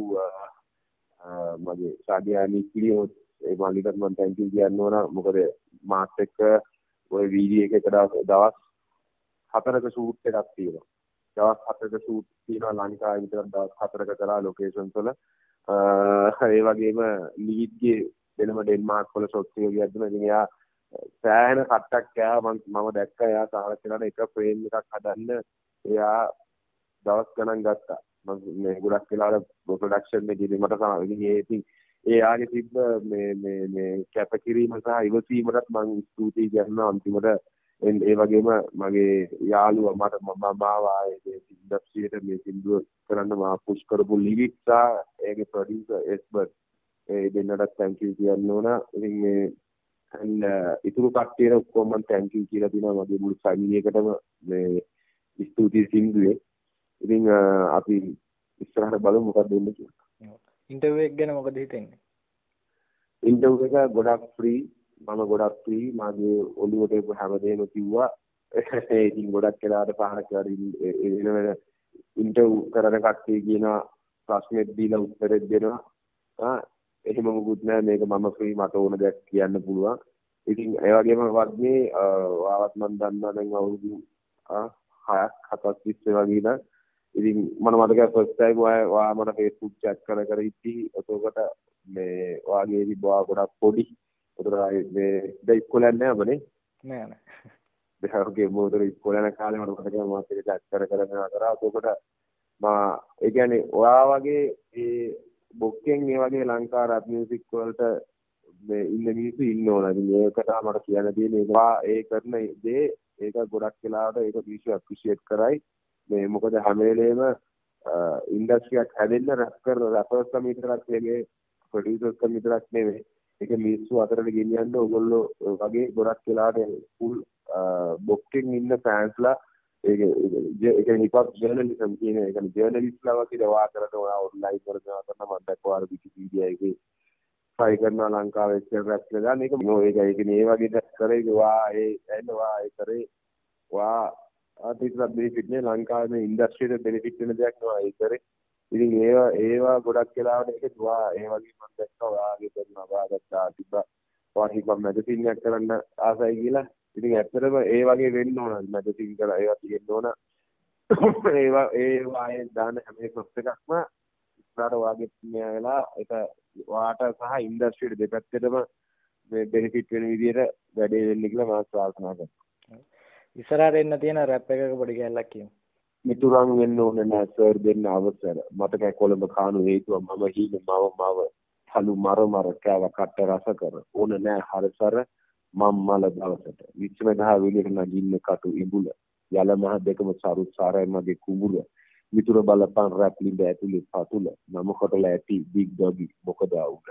මගේ ශාදියා නික්ලියෝ ඒ මාලිකට මම thank you කියන්න ඕන මොකද මාත් එක්ක ওই වීඩියෝ එකක දවස් හතරක ෂූට් එකක් තියෙනවා දවස් හතරක ෂූට් තියෙනවා ලංකාවේ විතර දවස් හතරක කරා ලොකේෂන්ස් වල. ඒ වගේම ලීඩ්ගේ වෙනම ඩෙන්මාර්ක් වල ෂොට්ස් එක ගියද්දිම ඉතින් එයා සෑහෙන කට්ටක් කෑවා මම මම දැක්කා එයා සාහල කරන එක ෆ්‍රේම් එකක් හදන්න එයා දවස් ගණන් ගත්තා. මේ ගොඩක් වෙලාවට ප්‍රොඩක්ෂන් එකේදී මට තමයි ඒ ඉතින් ඒ ආගේ තිබ්බ මේ මේ මේ කැපකිරීම සහ ඉවසීමටත් මම ස්තුතියි කියනවා අන්තිමට ඒ වගේම මගේ යාළුවා මට මම මාව ආයේ ඉන්ඩස්ට්‍රියට මේ සින්දුව කරන්න මා පුෂ් කරපු ලිරික්ස් සහ ඒගේ ප්‍රොඩියුසර් එස්බර්ට් ඒ දෙන්නටත් thank you කියන්න ඕන. ඉතින් මේ and ඉතුරු කට්ටියට ඔක්කොම මම thank you කියලා දෙනවා මගේ මුළු ෆැමිලි එකටම මේ ස්තුතියි සින්දුවේ. ඉතින් අපි ඉස්සරහට බලමු මොකක්ද වෙන්නේ කියලා. ඉන්ටර්විව් එක ගැන මොකද හිතෙන්නේ? ඉන්ටර්විව් එක ගොඩක් ෆ්‍රී මම ගොඩක් ෆ්‍රී මගේ ඔළුවට එපු හැමදේම කිව්වා. ඒ ඉතින් ගොඩක් වෙලාවට පහනක් වෙලාවට එන වෙන ඉන්ටර්විව් කරන කට්ටිය කියනවා ප්‍රශ්නෙත් දීලා උත්තරෙත් දෙනවා. ආ එහෙම මොකුත් නැහැ මේක මම ෆ්‍රී මට ඕන දෙයක් කියන්න පුළුවන්. ඉතින් ඒ වගේම වගේ වාවත් මම දන්නවා දැන් අවුරුදු හයක් හතක් තිස්සේ වගේ ඉඳන් ඉතින් මම මතකයි ෆස්ට් ටයිම් ඔයා මට Facebook chat කර කර ඉති එතකොට මේ වාගේ තිබ්බා ගොඩක් පොඩි. ඒතර මේ දැන් ඉස්කෝලේ නැහැ අපනේ. නෑ නෑ. දෙහරුගේ මොකද ඉස්කෝලේ යන කාලේ මට මතකයි මම ඒක chat කර කර. එතකොට මා ඒ කියන්නේ ඔයා වගේ ඒ බොක්කෙන් මේ වගේ ලංකා රැප් මියුසික් වලට මේ ඉන්න මිනිස්සු ඉන්න ඕන. ඉතින් මේකට මට කියන්න තියෙන්නේ ඒවා ඒ කරන දේ ඒක ගොඩක් වෙලාවට ඒක මිනිස්සු ඇප්‍රීෂিয়েට් කරයි. මේ මොකද හැම වෙලේම ඉන්ඩස්ට්‍රියක් හැදෙන්න රැප් කර රැපර්ස්ලා විතරක් නෙමෙයි ප්‍රොඩියුසර්ස්ලා විතරක් නෙමෙයි. ඒක මිනිස්සු අතරට ගෙනියන්න ඕගොල්ලෝ වගේ ගොඩක් වෙලාවට ෆුල් බොක්කෙන් ඉන්න ෆෑන්ස්ලා ඒක ඒක හිපොප් ජර්නලිසම් කියන එක ජර්නලිස්ට්ලා වගේ දවා කරන ඔයා ඔන්ලයින් කරනවා කරන මම දැක්කවා විකිපීඩියා එකේ ට්‍රයි කරනවා ලංකාවේ එක්සල් රැප් කියලා. දාන එක නෝ ඒක? ඒක මේ වගේ දෙයක් කරේ වා ඒ එන්නවා ඒ කරේ වා. ආටිස්ට්ලා බෙනිෆිට් නේ ලංකාවේ ඉන්ඩස්ට්‍රියට බෙනිෆිට් වෙන දෙයක් නවා ඒ කරේ. ඉතින් ඒවා ඒවා ගොඩක් වෙලාවට ඒක වා ඒ වගේ මම දැක්කා වාගේ කරනවා වාගත්තා තිබ්බා වා හිපොප් මැගසින් එකක් කරන්න ආසයි කියලා ඉතින් ඇත්තටම ඒ වගේ වෙන්න ඕන මැගසින් කරලා ඒවා තියෙන්න ඕන ඒවා ඒවා ඒ දාන හැම එකක්ම ඉස්සරහට වාගේ මෙයා වෙලා ඒක වාට සහ ඉන්ඩස්ට්‍රියට දෙපැත්තටම මේ බෙනිෆිට් වෙන විදිහට වැඩේ වෙන්න කියලා මම ප්‍රාර්ථනා කරනවා. ඉස්සරහට එන්න තියෙන රැප් එකක පොඩි කැලලක් කියමු. මිතුරන් වෙන්න ඕනේ නැහැ සර් දෙන්න අවසර. මතකයි කොළඹ කාණු හේතුව මම හීන මව මව හලු මර මර කෑව කට්ට රස කර. ඕන නැහැ හරසර මම්මල දවසට. විශ්ව දහ විලියට නගින්න කටු ඉඹුල. යල මහ දෙකම සරුත් සාරයි මගේ කුඹුර මිතුර බලපන් රැප් ලිඳ ඇතුලේ පතුල. නම කොටලා ඇති බිග් ඩොගි මොකද උඩ